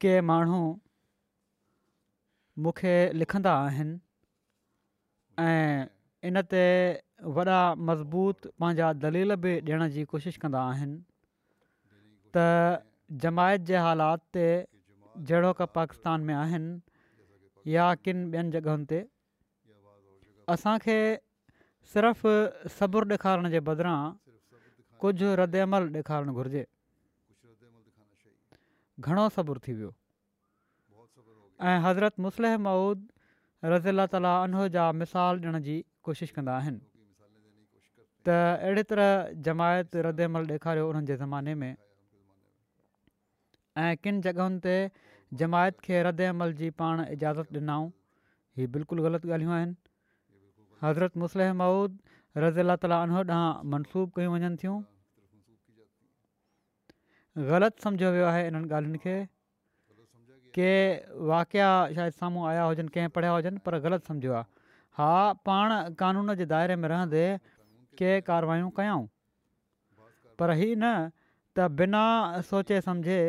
के माण्हू मूंखे लिखंदा आहिनि ऐं इन ते वॾा मज़बूत पंहिंजा दलील बि ॾियण जी कोशिशि कंदा आहिनि त जमायत जे हालात ते जहिड़ो का पाकिस्तान में आहिनि या किन ॿियनि जॻहयुनि ते असांखे सिर्फ़ु सब्रु ॾेखारण जे बदिरां कुझु रदि अमल ॾेखारणु घुरिजे घणो صبر थी वियो ऐं हज़रत मुसल माउद रज़ा ताला अनो जा मिसाल ॾियण जी कोशिशि कंदा आहिनि त अहिड़े तरह जमायत रदमल अमल ॾेखारियो उन्हनि जे ज़माने में ऐं किन जॻहियुनि ते जमायत खे रद अमल जी पाण इजाज़त ॾिनऊं हीअ बिल्कुलु ग़लति ॻाल्हियूं आहिनि हज़रत मुसल माउद रज़ा ताला ॾांहुं मनसूब कयूं वञनि थियूं ग़लति सम्झियो वियो आहे इन्हनि ॻाल्हियुनि खे के वाकिया शायदि साम्हूं आया हुजनि कंहिं पढ़िया हुजनि पर ग़लति सम्झो आहे हा पाण कानून जे दाइरे में रहंदे के कारवायूं कयूं पर ही न त बिना सोचे सम्झे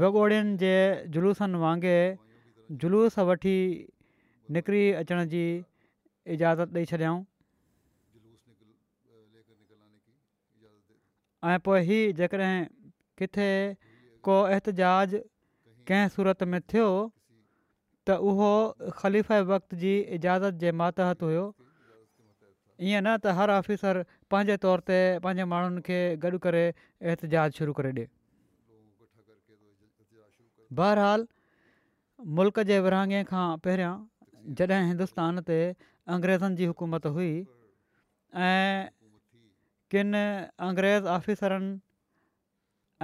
वॻोड़नि जे जुलूसनि वांगुरु जुलूस वठी निकिरी अचण जी इजाज़त ॾेई छॾियऊं ऐं पोइ ही जेकॾहिं किथे को एतिजाज कंहिं सूरत में थियो त उहो ख़लीफ़ वक़्ति जी इजाज़त जे मातहत हुओ ईअं न त हर ऑफिसर पंहिंजे तौर ते पंहिंजे माण्हुनि खे गॾु करे एतिजाज शुरू करे ॾिए बहरहाल मुल्क जे विरहाङे खां पहिरियां जॾहिं हिंदुस्तान ते अंग्रेज़नि जी हुकूमत हुई ऐं किन अंग्रेज़ आफ़िसरनि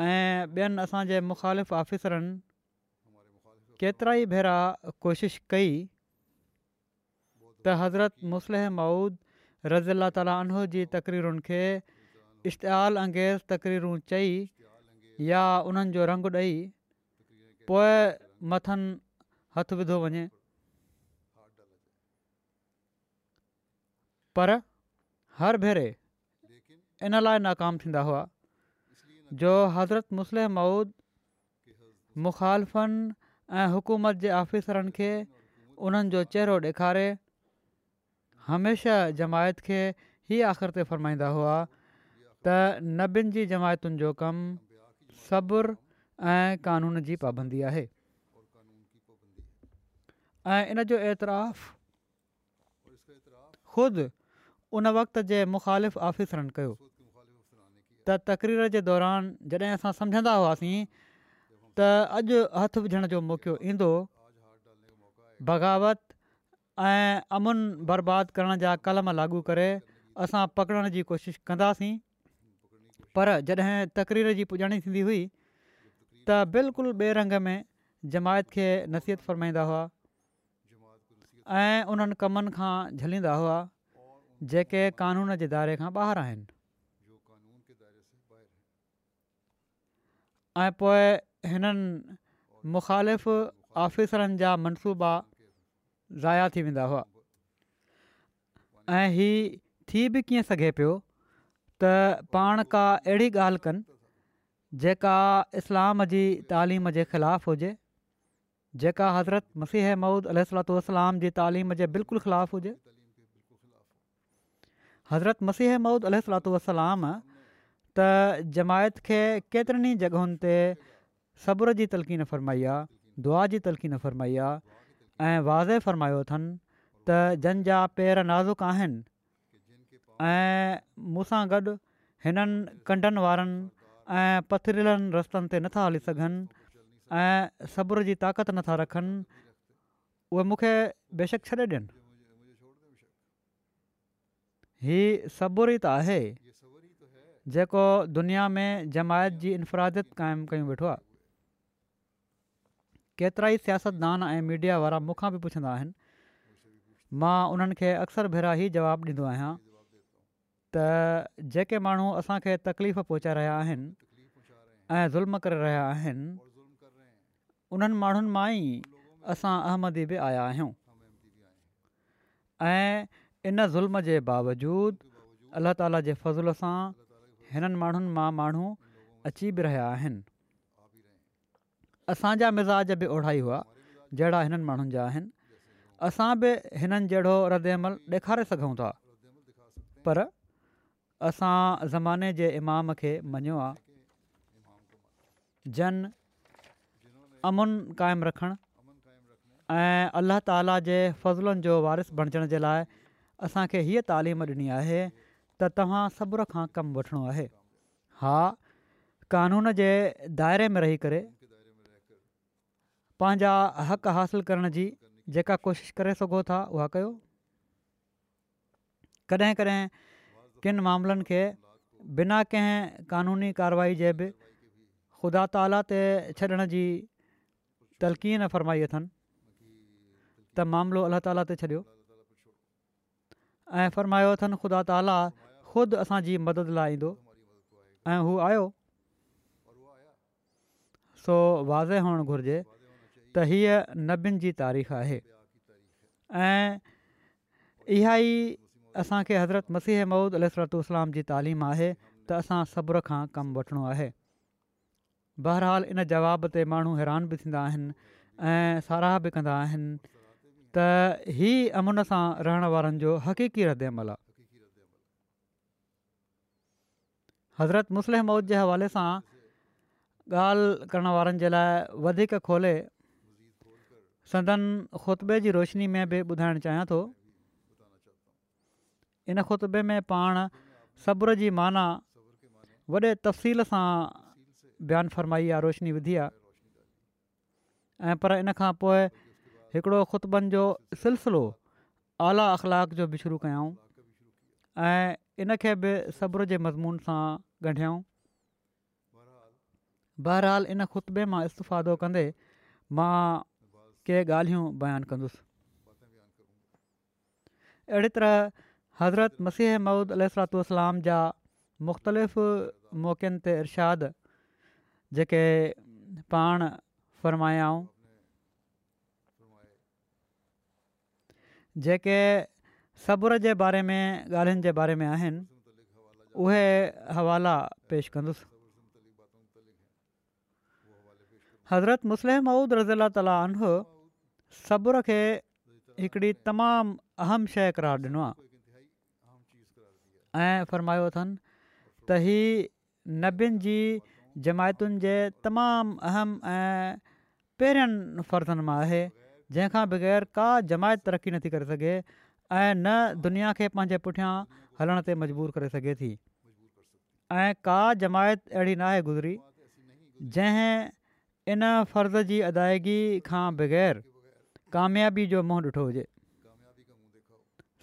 ऐं ॿियनि असांजे मुखालिफ़ु आफ़िसरनि केतिरा ई भेरा कोशिशि कई त हज़रत मुसलह माउद रज़ीला ताली उनो जी तक़रीरुनि खे इश्ताल अंगेज़ तकरीरूं चई या उन्हनि जो रंगु ॾेई पोइ मथनि हथु विधो वञे पर हर भेरे इन लाइ नाकाम थींदा हुआ जो हज़रत मुस्लिम मऊद मुखालफ़नि ऐं हुकूमत जे आफ़िसरनि खे उन्हनि जो चहिरो ॾेखारे हमेशह जमायत खे ई आख़िर ते फ़रमाईंदा हुआ त नॿियुनि जी जमायतुनि जो कमु सब्रु ऐं कानून जी पाबंदी आहे ऐं इन जो ऐतराफ़ ख़ुदि उन वक़्त जे मुख़ालिफ़ ऑफ़िसरनि कयो त तक़रीर जे दौरान जॾहिं असां सम्झंदा हुआसीं त अॼु हथु विझण जो मौको ईंदो बग़ावत ऐं अमुन बर्बाद करण जा कलम लागू करे असां पकड़ण जी कोशिशि कंदासीं पर जॾहिं तक़रीर जी पुॼाणी थींदी हुई त बिल्कुलु ॿिए रंग में जमायत खे नसीहत फ़रमाईंदा हुआ ऐं उन्हनि कमनि खां झलींदा हुआ जेके कानून जे दायरे खां ॿाहिरि आहिनि ऐं पोइ हिननि मुखालिफ़ आफ़िसरनि जा मनसूबा ज़ाया थी वेंदा हुआ ऐं थी बि कीअं सघे पियो त पाण का अहिड़ी ॻाल्हि कनि जेका इस्लाम जी तालीम जे ख़िलाफ़ु हुजे जेका हज़रत मसीह मौद अल जी तालीम जे बिल्कुलु ख़िलाफ़ु हुजे हज़रत मसीह मौद त जमायत खे केतिरनि जॻहियुनि ते सब्र जी तलक़ीन फरमाई आहे दुआ जी तलक़ीन फरमाई आहे ऐं वाज़े फरमायो अथनि त जंहिंजा पेर नाज़ुक आहिनि ऐं मूं गॾु हिननि कंडनि वारनि ऐं पथरीलनि रस्तनि ते नथा हली सघनि ऐं सबुर जी ताक़त नथा रखनि उहे मूंखे बेशक छॾे ॾियनि सब्र ई त आहे जेको दुनिया में जमायत जी इनफ़ादियत क़ाइमु कयूं वेठो आहे केतिरा ई सियासतदान ऐं मीडिया वारा मूंखां बि पुछंदा आहिनि मां उन्हनि खे अक्सर भेरा ई जवाबु ॾींदो आहियां त जेके माण्हू असांखे तकलीफ़ पहुचाए रहिया आहिनि ज़ुल्म करे रहिया आहिनि उन्हनि माण्हुनि मां ई असां अहमदी बि आया आहियूं इन ज़ुल्म जे बावजूदु अल्लाह ताला जे फज़ुल सां हिननि माण्हुनि मां माण्हू अची बि रहिया आहिनि असांजा मिज़ाज बि ओढ़ाई हुआ जहिड़ा हिननि माण्हुनि जा आहिनि असां बि हिननि जहिड़ो अमल ॾेखारे सघूं था पर असां ज़माने जे इमाम खे मञियो आहे जन अमुन क़ाइमु रखणु ऐं अलाह ताला जे जो वारिस बणजण जे लाइ असांखे हीअ तालीम ॾिनी आहे त तव्हां सबर खां कमु वठिणो आहे हा कानून जे दाइरे में रही करे पंहिंजा हक़ हासिलु करण जी जेका कोशिशि करे सघो था उहा कयो कॾहिं कॾहिं किन मामलनि खे बिना कंहिं कानूनी कारवाई जे बि ख़ुदा ताला ते छॾण जी फरमाई अथनि त मामिलो अलाह ताला ते छॾियो ऐं फरमायो अथनि ख़ुदा ताला ख़ुदि असांजी मदद लाइ ईंदो ऐं हू आहियो सो वाज़े हुअणु घुरिजे त हीअ नबियुनि जी तारीख़ आहे ऐं इहा ई असांखे हज़रत मसीह महुूद अलतुलाम जी तालीम आहे त असां सब्र खां कमु वठिणो आहे बहरहाल इन जवाब ते माण्हू हैरान बि थींदा साराह बि कंदा त अमुन सां रहण वारनि जो हक़ीक़ी रदे अमल आहे हज़रत मुसलिहम मौद जे हवाले सां ॻाल्हि करण वारनि जे लाइ वधीक खोले संदन ख़ुतबे जी रोशनी में बि ॿुधाइणु चाहियां थो इन ख़ुतबे में पाण सब्र जी माना वॾे तफ़सील सां बयानु फ़रमाई आहे रोशनी विधी आहे ऐं पर इन खां पोइ हिकिड़ो ख़ुतबनि जो सिलसिलो आला अख़लाक जो बि शुरू कयऊं ऐं इनखे बि सब्र जे मज़मून सां ॻंढियऊं बहरहाल इन ख़ुतबे मां इस्तफादो कंदे मां के ॻाल्हियूं बयानु कंदुसि अहिड़ी तरह हज़रत मसीह ममूद अलाम जा मुख़्तलिफ़ मौक़नि ते इरशाद जेके पाण फ़रमायाऊं जेके सब्र जे बारे में ॻाल्हियुनि जे बारे में आहिनि उहे हवाला पेश कंदुसि हज़रत मुस्लिम मऊद रज़ीला तालो सब्र खे हिकिड़ी तमामु अहम शइ क़रार ॾिनो आहे ऐं फ़र्मायो अथनि त ही नबियुनि जी जमायतुनि जे तमामु अहम ऐं पहिरियनि फ़र्ज़नि मां आहे जंहिंखां बग़ैर का जमायत तरक़ी नथी करे ऐं न दुनिया खे पंहिंजे पुठियां हलण ते मजबूर करे सघे थी ऐं का जमायत अहिड़ी न गुज़री जंहिं इन फर्ज़ जी अदायगी खां बग़ैर कामयाबी जो मुंहुं ॾिठो हुजे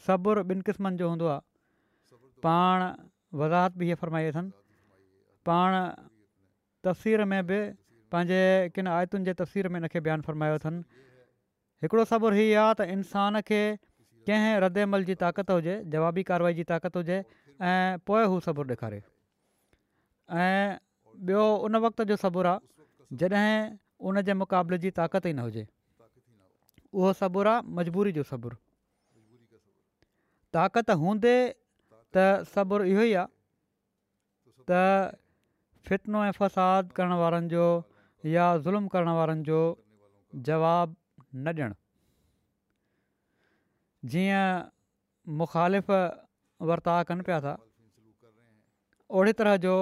सबुरु ॿिनि क़िस्मनि जो हूंदो आहे पाण वज़ाहत बि हीअ फरमाई अथनि पाण तस्वीर में बि पंहिंजे किन आयतुनि जे तस्वीर में हिनखे बयानु फरमायो अथनि हिकिड़ो सबुरु इहा आहे त इंसान खे कंहिं रद अमल जी ताक़त हुजे जवाबी कारवाई जी ताक़त हुजे ऐं पोइ हू सबुरु ॾेखारे ऐं ॿियो उन वक़्त जो सबुरु आहे जॾहिं उन जे मुक़ाबले जी ताक़त ई न हुजे उहो सबुरु आहे मजबूरी जो सबुरु ताक़त हूंदे त सबुरु इहो ई आहे त फ़िटिनो ऐं फ़साद करणु वारनि जो या ज़ुल्म करणु वारनि जो जवाबु न ॾियणु जीअं मुखालिफ़ वर्ता कनि पिया था ओड़े तरह जो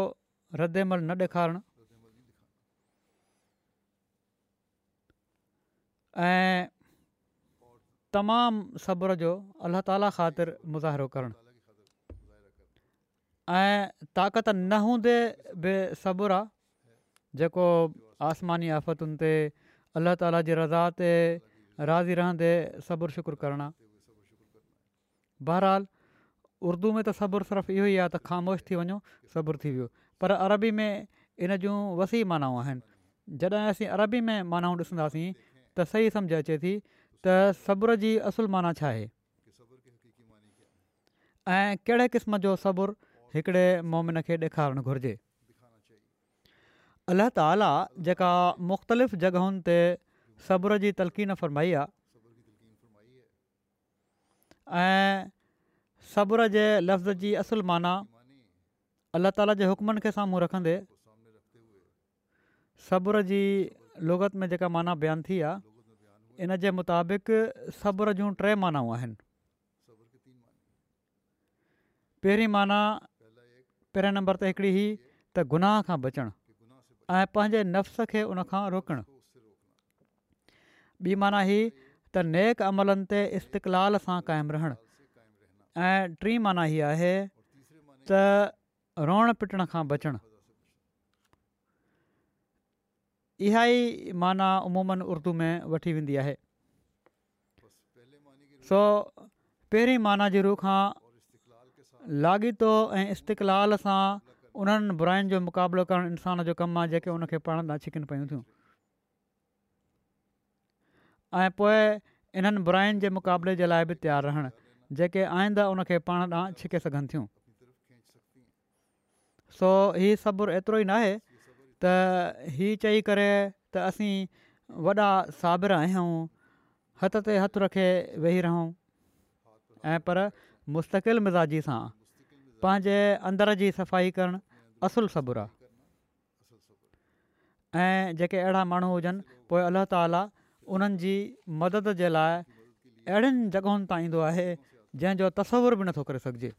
रदमल न ॾेखारणु ऐं तमामु جو जो अल्ल्ह ताला ख़ातिर मुज़ाहिरो करणु ऐं ताक़त न हूंदे बेसबु आहे जेको आसमानी आफ़तुनि ते अल्ल्ह ताला जी रज़ा ते राज़ी रहंदे सब्रु शुक्रु करणु आहे बहरहाल उर्दू में त صرف सिर्फ़ु इहो ई आहे त ख़ामोश थी वञो پر थी वियो पर अरबी में इन जूं वसी मानाऊं आहिनि जॾहिं असीं अरबी में मानाऊं ॾिसंदासीं त सही समुझ अचे थी त सबुर जी असुल माना छा आहे ऐं कहिड़े क़िस्म जो सबुरु हिकिड़े मोमिन खे ॾेखारणु घुरिजे अलाह ताला जेका मुख़्तलिफ़ जॻहियुनि ते जी फरमाई आहे ऐं सबुर जे लफ़्ज़ जी असुल माना अलाह ताला जे हुकमनि खे साम्हूं रखंदे सब्र जी लुगत में जेका माना बयानु थी आहे इन जे मुताबिक़ सब्र जूं टे मानाऊं आहिनि पहिरीं माना पहिरें नंबर ते हिकिड़ी हुई त गुनाह खां बचणु ऐं पंहिंजे नफ़्स खे उनखां रोकणु ॿी माना ही त नेक अमलनि ते इस्तक़लाल सां क़ाइमु रहण ऐं टी माना हीअ आहे त रोअण पिटण खां बचणु इहा ई माना अमूमनि उर्दू में वठी वेंदी आहे सो पहिरीं माना जी रूह खां लाॻीतो ऐं इस्तक़लाल सां उन्हनि बुराइनि जो मुक़ाबिलो करणु इंसान जो कमु आहे जेके उनखे पढ़ण था छिकनि पियूं थियूं ऐं पोइ इन्हनि बुराइनि जे मुक़ाबले जे लाइ बि तयारु रहणु जेके आईंदा उनखे पाण ॾांहुं छिके सघनि थियूं सो हीउ सबुरु एतिरो ई न आहे त हीउ चई करे त असीं वॾा साबिर आहियूं हथ ते हथु रखे वेही रहूं ऐं पर मुस्तक़िल मिज़ाजी सां पंहिंजे अंदर जी सफ़ाई करणु असुलु सबुरु आहे ऐं जेके अहिड़ा माण्हू हुजनि पोइ उन्हनि जी मदद जे लाइ अहिड़ियुनि जॻहियुनि तां ईंदो आहे जंहिंजो तस्वुरु बि नथो करे सघिजे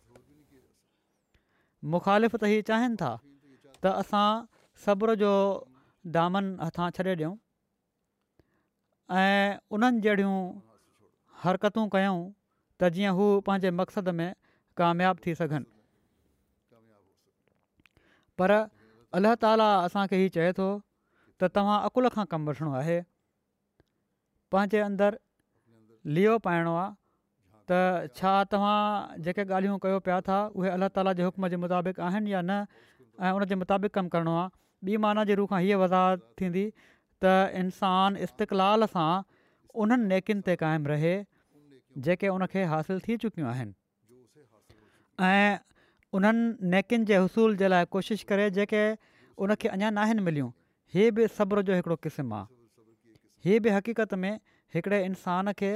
मुखालिफ़ त इहे चाहिनि था त असां सबुर जो दामन हथां छॾे ॾियूं ऐं उन्हनि जहिड़ियूं हरकतूं कयूं त जीअं हू पंहिंजे मक़सद में कामियाबु थी सघनि पर अलाह ताला असांखे हीउ चए थो त तव्हां अकुल खां कमु वठिणो आहे पंहिंजे अंदर लियो पाइणो आहे त छा तव्हां जेके ॻाल्हियूं कयो पिया था उहे अलाह ताला जे हुकम जे मुताबिक़ आहिनि या न ऐं उन मुताबिक़ कमु करिणो आहे ॿी माना जे रूह खां इहा वज़ाहत थींदी त इंसान इस्तक़लाल सां उन्हनि नेकियुनि ते क़ाइमु रहे जेके उनखे हासिलु थी चुकियूं आहिनि ऐं उन्हनि नेकियुनि जे हुसूल जे लाइ कोशिशि करे जेके उनखे अञा नाहिनि मिलियूं बि सब्र जो हिकिड़ो क़िस्म आहे हीअ बि हक़ीक़त में हिकिड़े इंसान खे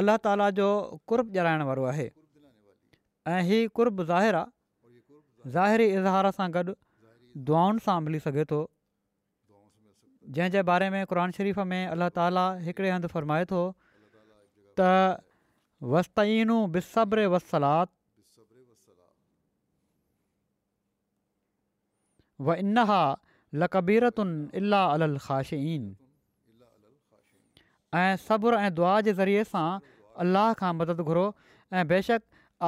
अल्ल्हा ताला जो कुर्ब जराइण वारो आहे ऐं हीअ कुर्ब ज़ा ज़ाहिरी इज़हार सां गॾु दुआउनि सां मिली सघे थो जंहिं जे बारे में क़ुर शरीफ़ में अल्लाह ताला हिकिड़े हंधु फ़र्माए थो त वसीनूं बिसब्र इना लकबीरतुनि इलाह अलन ऐं सब्र ऐं दुआ जे ज़रिए सां अलाह खां मदद घुरो ऐं बेशक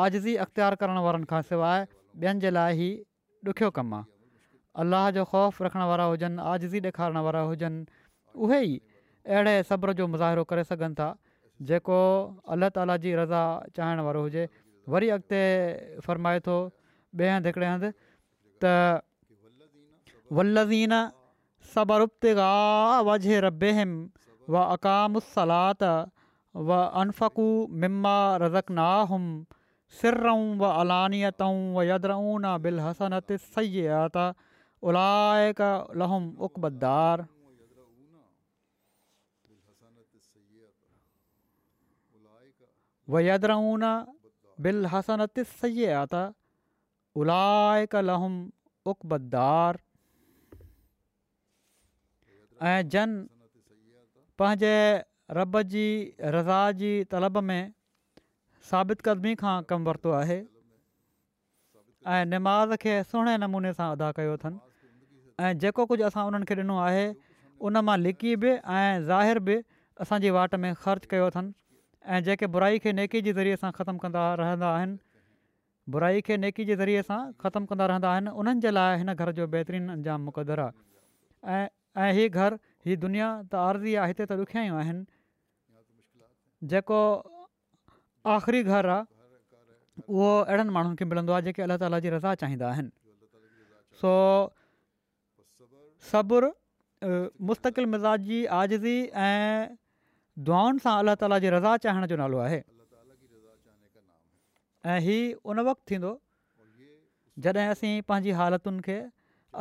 आजज़ी अख़्तियार करण वारनि खां सवाइ ॿियनि जे लाइ ई ॾुखियो कमु आहे अलाह जो ख़ौफ़ रखण वारा हुजनि आजज़ी ॾेखारण वारा हुजनि उहे ई अहिड़े सब्र जो मुज़ाहिरो करे सघनि था जेको अल्लाह ताला जी रज़ा चाहिण वारो हुजे वरी अॻिते फ़रमाए थो ॿिए हंधि हिकिड़े हंधि त वल्लज़ीन सबर व अक़ामुस्ल वनफ़क़ु मिमा रियतऊं ऐं جن पंहिंजे रब जी रज़ा जी तलब में साबित क़दमी खां कमु वरितो आहे ऐं नमाज़ खे सुहिणे नमूने सां अदा कयो अथनि ऐं जेको कुझु असां उन्हनि खे ॾिनो आहे उन मां लिकी बि ऐं ज़ाहिर बि असांजी वाट में ख़र्चु कयो अथनि ऐं जेके बुराई खे नेकी जे ज़रिए सां ख़तमु कंदा रहंदा आहिनि बुराई खे नेकी जे ज़रिए सां ख़तमु कंदा रहंदा आहिनि उन्हनि घर जो बहितरीनु अंजाम मुक़दरु आहे ऐं हीअ दुनिया त आर्ज़ी आहे हिते त ॾुखिया ई आहिनि گھر जेको आख़िरी घरु आहे उहो अहिड़नि माण्हुनि खे मिलंदो आहे जेके अलाह ताला जी रज़ा चाहींदा आहिनि सो सब्रु मुस्तक़िल मिज़ाज जी आज़ी ऐं दुआनि सां अलाह ताला जी रज़ा चाहिण जो नालो आहे ऐं उन वक़्तु थींदो जॾहिं असीं पंहिंजी हालतुनि खे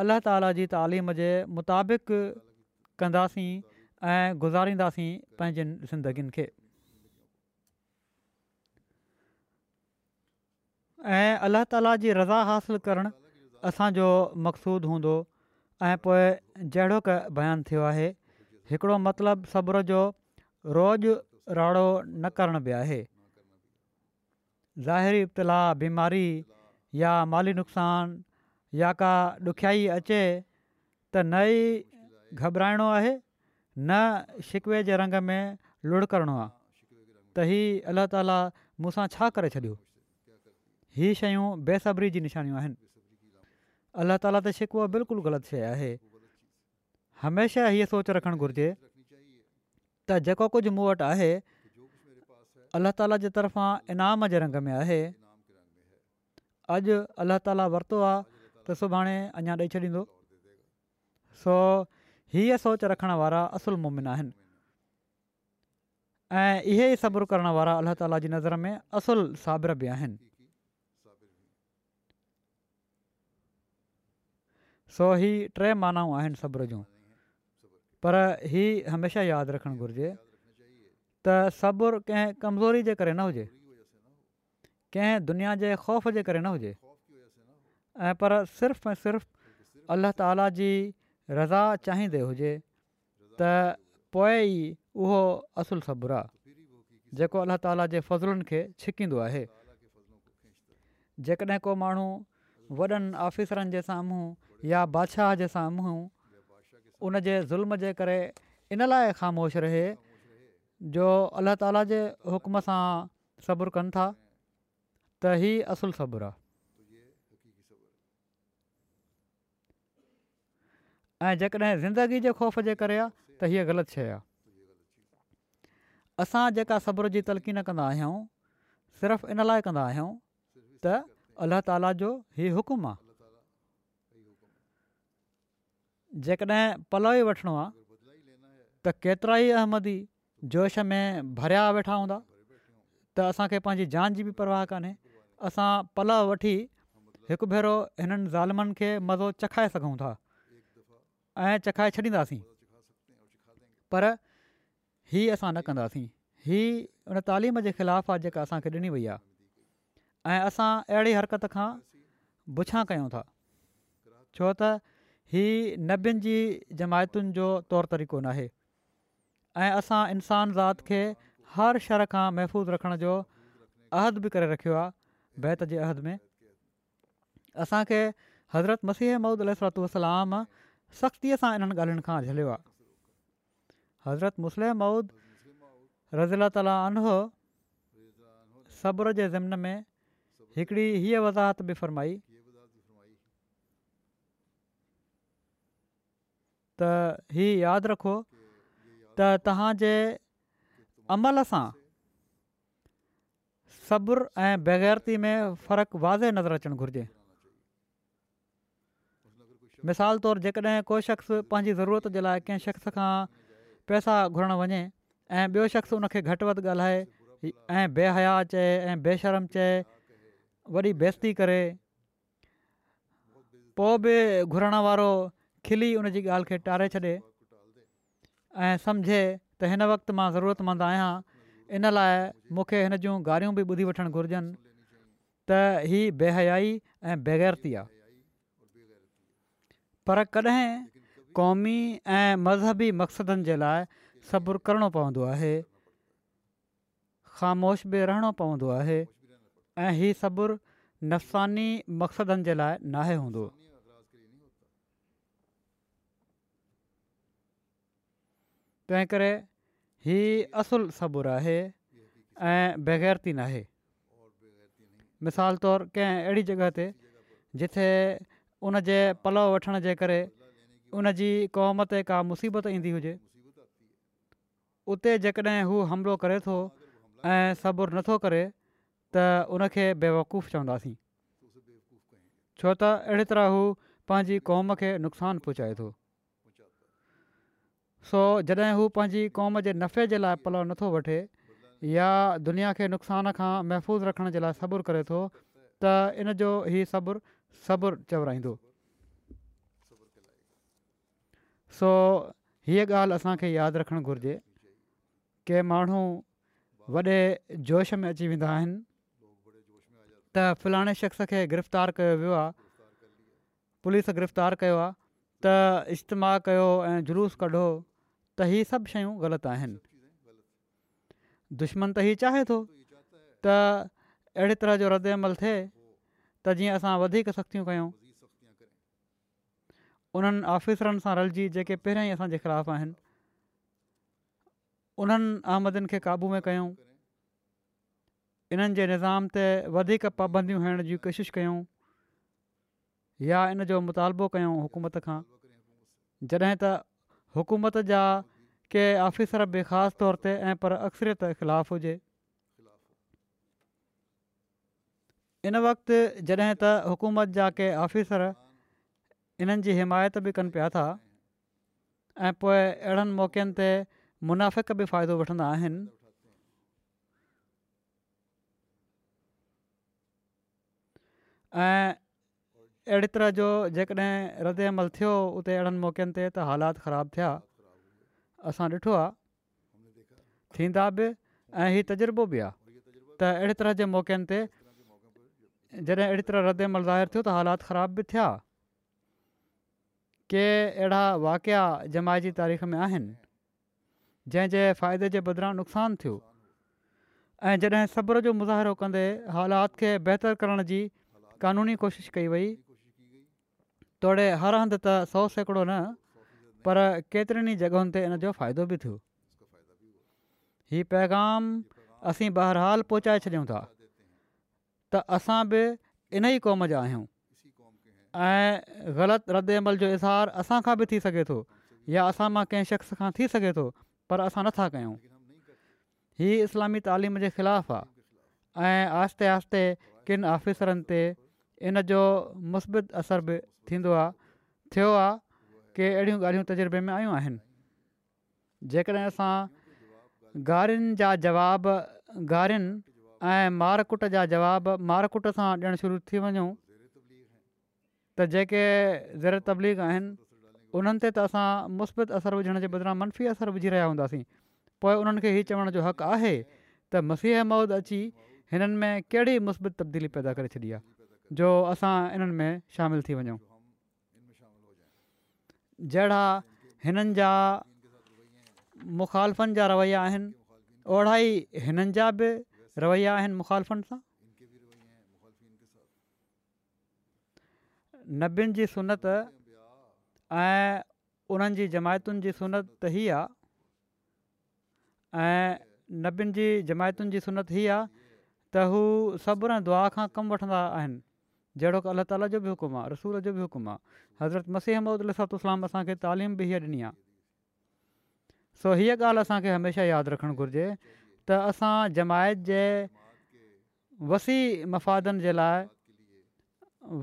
अलाह मुताबिक़ कंदासीं ऐं गुज़ारींदासीं पंहिंजनि ज़िंदगीनि खे ऐं अलाह ताला जी रज़ा हासिलु करणु असांजो मक़सूदु हूंदो ऐं पोइ जहिड़ो क बयानु थियो आहे हिकिड़ो मतिलबु सबुर जो रोज़ु राड़ो न करण बि आहे ज़ाहिरी इब्तलाउ बीमारी या माली नुक़सान या का ॾुखियाई अचे त नई घबराइणो आहे न शिकवे जे रंग में लुण करिणो आहे त हीउ अल्ला ताला मूं सां छा करे छॾियो हीअ शयूं बेसब्री जी निशानियूं आहिनि अलाह ताला त शिकु बिल्कुलु ग़लति शइ आहे हमेशह हीअ सोचु रखणु घुरिजे त जेको कुझु मूं वटि आहे अलाह ताला जे तरफ़ां इनाम जे रंग में आहे अॼु अलाह ताला वरितो आहे त सुभाणे अञा ॾेई छॾींदो सो हीअ سوچ रखण वारा असुल मुमिन आहिनि ऐं इहे ई सबुरु करण वारा अल्ला ताला जी नज़र में असुल साबिरु बि आहिनि सो हीउ टे माना आहिनि सब्र जूं पर हीउ हमेशह यादि रखणु घुरिजे त सबुर कंहिं कमज़ोरी जे करे न हुजे कंहिं दुनिया जे ख़ौफ़ जे करे न हुजे ऐं पर सिर्फ़ु ऐं सिर्फ़ु ताला जी रज़ा चाहींदे हुजे त पोइ ई उहो असुलु सबुरु आहे जेको अलाह ताला जे फज़लुनि खे छिकींदो आहे जेकॾहिं को माण्हू वॾनि आफ़िसरनि जे साम्हूं या बादशाह जे साम्हूं उन जे ज़ुल्म जे करे इन लाइ ख़ामोश रहे जो अलाह ताला जे हुकम सां सबुरु कनि था त इहा असुलु सबुरु आहे ऐं जेकॾहिं ज़िंदगी जे ख़ौफ़ जे करे आहे त हीअ ग़लति शइ आहे असां जेका सब्र जी तलक़ी कंदा आहियूं सिर्फ़ु इन लाइ कंदा आहियूं त अल्ला ताला जो ई हुकुम आहे जेकॾहिं पल ई वठिणो आहे त केतिरा ई अहमदी जोश में भरिया वेठा हूंदा त असांखे पंहिंजी जान जी बि परवाह कान्हे असां पलउ वठी हिकु भेरो हिननि ज़ालिमनि खे मज़ो चखाए सघूं था ऐं चखाए छॾींदासीं पर ही असां न कंदासीं हीअ उन तालीम जे ख़िलाफ़ आहे जेका असांखे ॾिनी वई आहे ऐं असां अहिड़ी हरकत खां बुछा कयूं था छो त हीअ नबियुनि जी जमायतुनि जो तौरु तरीक़ो न आहे ऐं असां इंसानु ज़ाति खे हर शर खां महफ़ूज़ रखण जो अहद बि करे रखियो आहे बैत जे अहद में असांखे हज़रत मसीह सख़्तीअ सां इन्हनि ॻाल्हियुनि खां झलियो आहे हज़रत मुस्लिम माउद रज़ीला ताला अन सब्र जे ज़िमन में हिकिड़ी हीअ वज़ाहत बि फ़रमाई त हीउ यादि रखो त तव्हांजे अमल सां सब्रु ऐं बेगैरती में फ़र्क़ु वाज़े नज़र अचणु घुरिजे मिसाल तौरु जेकॾहिं को शख़्स पंहिंजी ज़रूरत जे लाइ कंहिं शख़्स खां पैसा घुरणु वञे ऐं ॿियो शख़्स उनखे घटि वधि ॻाल्हाए ऐं बेहया चए ऐं बेशरम चए वॾी बेस्ती करे पोइ बि घुरण वारो खिली उन जी ॻाल्हि खे टारे छॾे ऐं सम्झे त हिन वक़्तु मां ज़रूरतमंद आहियां इन लाइ मूंखे हिन जूं गारियूं बि ॿुधी वठणु घुरिजनि त हीअ बेहयाई ऐं बेगैरती आहे पर कॾहिं क़ौमी ऐं मज़हबी मक़सदनि जे लाइ सबुरु करिणो पवंदो आहे ख़ामोश बि रहणो पवंदो आहे ऐं हीउ सबुर नफ़्सानी मक़सदनि जे लाइ नाहे हूंदो तंहिं करे ही असुलु सबुरु आहे ऐं बेगैरती नाहे मिसाल तौरु कंहिं अहिड़ी जॻह ते जिथे उन जे पलव वठण जे करे उन जी क़ौम ते का मुसीबत ईंदी हुजे उते जेकॾहिं हू हमिलो करे थो ऐं सबुरु नथो करे त उनखे बेवकूफ़ चवंदासीं छो त अहिड़ी तरह हू पंहिंजी क़ौम खे नुक़सानु पहुचाए थो सो जॾहिं हू पंहिंजी क़ौम जे नफ़े जे लाइ पलव नथो वठे या दुनिया खे नुक़सान खां महफ़ूज़ रखण जे लाइ सबुरु करे थो त इन जो हीउ सबुरु सभु चवराईंदो सो हीअ ॻाल्हि असांखे यादि रखणु घुरिजे की माण्हू वॾे जोश में अची वेंदा आहिनि त फलाणे शख़्स खे गिरफ़्तारु कयो वियो आहे पुलिस गिरफ़्तार कयो आहे त इज्तिमा कयो ऐं जुलूस कढो त इहे सभु शयूं ग़लति आहिनि दुश्मन त ई चाहे थो त अहिड़ी तरह जो रद अमल थिए त जीअं असां वधीक सख़्तियूं कयूं उन्हनि ऑफिसरनि सां रलिजी जेके पहिरियां ई असांजे ख़िलाफ़ आहिनि उन्हनि आमदन खे क़ाबू में कयूं इन्हनि जे निज़ाम ते वधीक पाबंदियूं हणण जी कोशिश कयूं या इन जो मुतालबो कयूं हुकूमत खां जॾहिं त हुकूमत जा के ऑफिसर बि ख़ासि तौर ते ऐं पर अक्सरियत ख़िलाफ़ु हुजे इन वक़्ति जॾहिं त हुकूमत जा के ऑफिसर इन्हनि जी हिमायत बि कनि पिया था ऐं पोइ अहिड़नि मौक़नि ते मुनाफ़िक़ाइदो वठंदा आहिनि ऐं अहिड़े तरह जो जेकॾहिं रद अमल थियो उते अहिड़नि मौकनि ते त हालात ख़राब थिया असां ॾिठो आहे थींदा बि ऐं हीउ तजुर्बो बि आहे त तरह जे मौकनि जॾहिं अहिड़ी तरह रदेमल ज़ाहिर थियो त हालात ख़राब बि थिया के अहिड़ा वाक़िया जमाइ जी तारीख़ में आहिनि जंहिंजे फ़ाइदे जे बदिरां नुक़सानु थियो ऐं जॾहिं सब्र जो मुज़ाहिरो कंदे हालात खे बहितरु करण जी कानूनी कोशिशि कई वई तोड़े हर हंधि त सौ सैकड़ो न पर केतिरनि ई जॻहियुनि ते इन जो फ़ाइदो बि थियो ही पैगाम असीं बहरहाल पहुचाए छॾियूं था त असां बि इन ई क़ौम जा आहियूं ऐं ग़लति अमल जो इज़हार असां खां बि थी सघे थो या असां मां कंहिं शख़्स खां थी सघे थो पर असां नथा कयूं हीअ इस्लामी तालीम जे ख़िलाफ़ु आहे ऐं आहिस्ते आहिस्ते किनि ते इन जो मुस्बित असर बि थींदो आहे थियो आहे की अहिड़ियूं ॻाल्हियूं तजुर्बे में आहियूं आहिनि जेकॾहिं असां जा जवाब ऐं मारकुट जा जवाब मारकुट सां ॾियणु शुरू थी वञूं त जेके ज़र तबलीग आहिनि उन्हनि ते त असां मुस्बित असर विझण जे बदिरां मनफ़ी असर विझी रहिया हूंदासीं पोइ उन्हनि खे हीअ चवण जो हक़ आहे त मसीह मौद अची हिननि में कहिड़ी मुस्बित तब्दीली पैदा करे छॾी आहे जो असां इन्हनि में शामिलु थी वञूं जहिड़ा हिननि जा मुखालफ़नि जा रवैया आहिनि ओड़ा ई हिननि रवैया आहिनि मुख़ाल सां नबियुनि जी सुनत ऐं उन्हनि जी जमायतुनि जी सुनत ही आहे ऐं नबियुनि जी जमायतुनि जी सुनत ही आहे त हू सभ दुआ खां कमु वठंदा आहिनि जहिड़ो की अलाह ताला जो बि हुकुमु आहे रसूल जो बि हुकुमु आहे हज़रत मसीह अमद अलातलाम असांखे तालीम बि हीअ ॾिनी आहे सो हीअ ॻाल्हि असांखे हमेशह यादि रखणु घुरिजे त असां जमायत जे वसी मफ़ादनि जे लाइ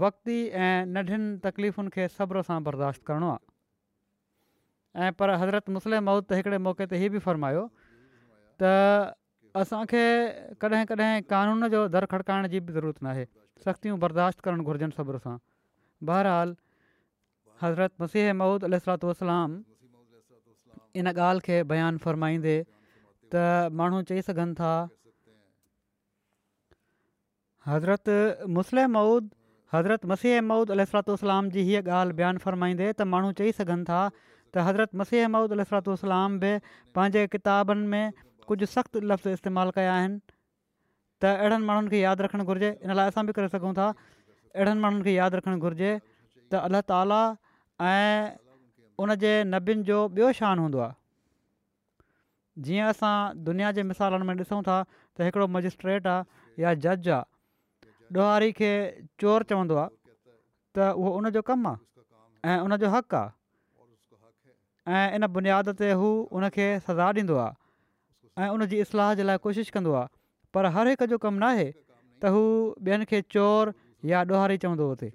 वक़्ती ऐं नंढियुनि तकलीफ़ुनि खे सब्र सां बर्दाश्त करिणो आहे ऐं पर हज़रत मुसलम महुद त हिकिड़े मौक़े ते इहो बि फ़रमायो त असांखे कॾहिं कॾहिं कानून जो दर खड़काइण जी बि ज़रूरत न सख़्तियूं बर्दाश्त करणु घुरिजनि सब्र सां बहरहालु हज़रत मसीह महुूद अल वसलाम इन ॻाल्हि खे बयानु फ़रमाईंदे त माण्हू चई सघनि था हज़रत मुस्लिम मऊद हज़रत मसीह मऊद अल सलातलाम जी हीअ ॻाल्हि बयानु फ़रमाईंदे त माण्हू चई सघनि था त हज़रत मसीह मऊद सलातु बि पंहिंजे किताबनि में कुझु सख़्तु लफ़्ज़ इस्तेमालु कया आहिनि त अहिड़नि माण्हुनि खे यादि रखणु घुरिजे इन लाइ असां बि करे सघूं था अहिड़नि माण्हुनि खे यादि रखणु घुरिजे त अलाह ताला ऐं उन जे जो ॿियो शान हूंदो आहे जीअं असां दुनिया जे मिसालनि में ॾिसूं था त हिकिड़ो मजिस्ट्रेट आहे या जज आहे ॾोहारी खे चोर चवंदो आहे त उहो उनजो कमु आहे ऐं उनजो हक़ु आहे इन बुनियाद ते हू उनखे सजा ॾींदो आहे ऐं उन इस्लाह जे लाइ कोशिशि कंदो पर हर हिक जो कमु न त हू ॿियनि खे चोर या ॾोहारी चवंदो हुते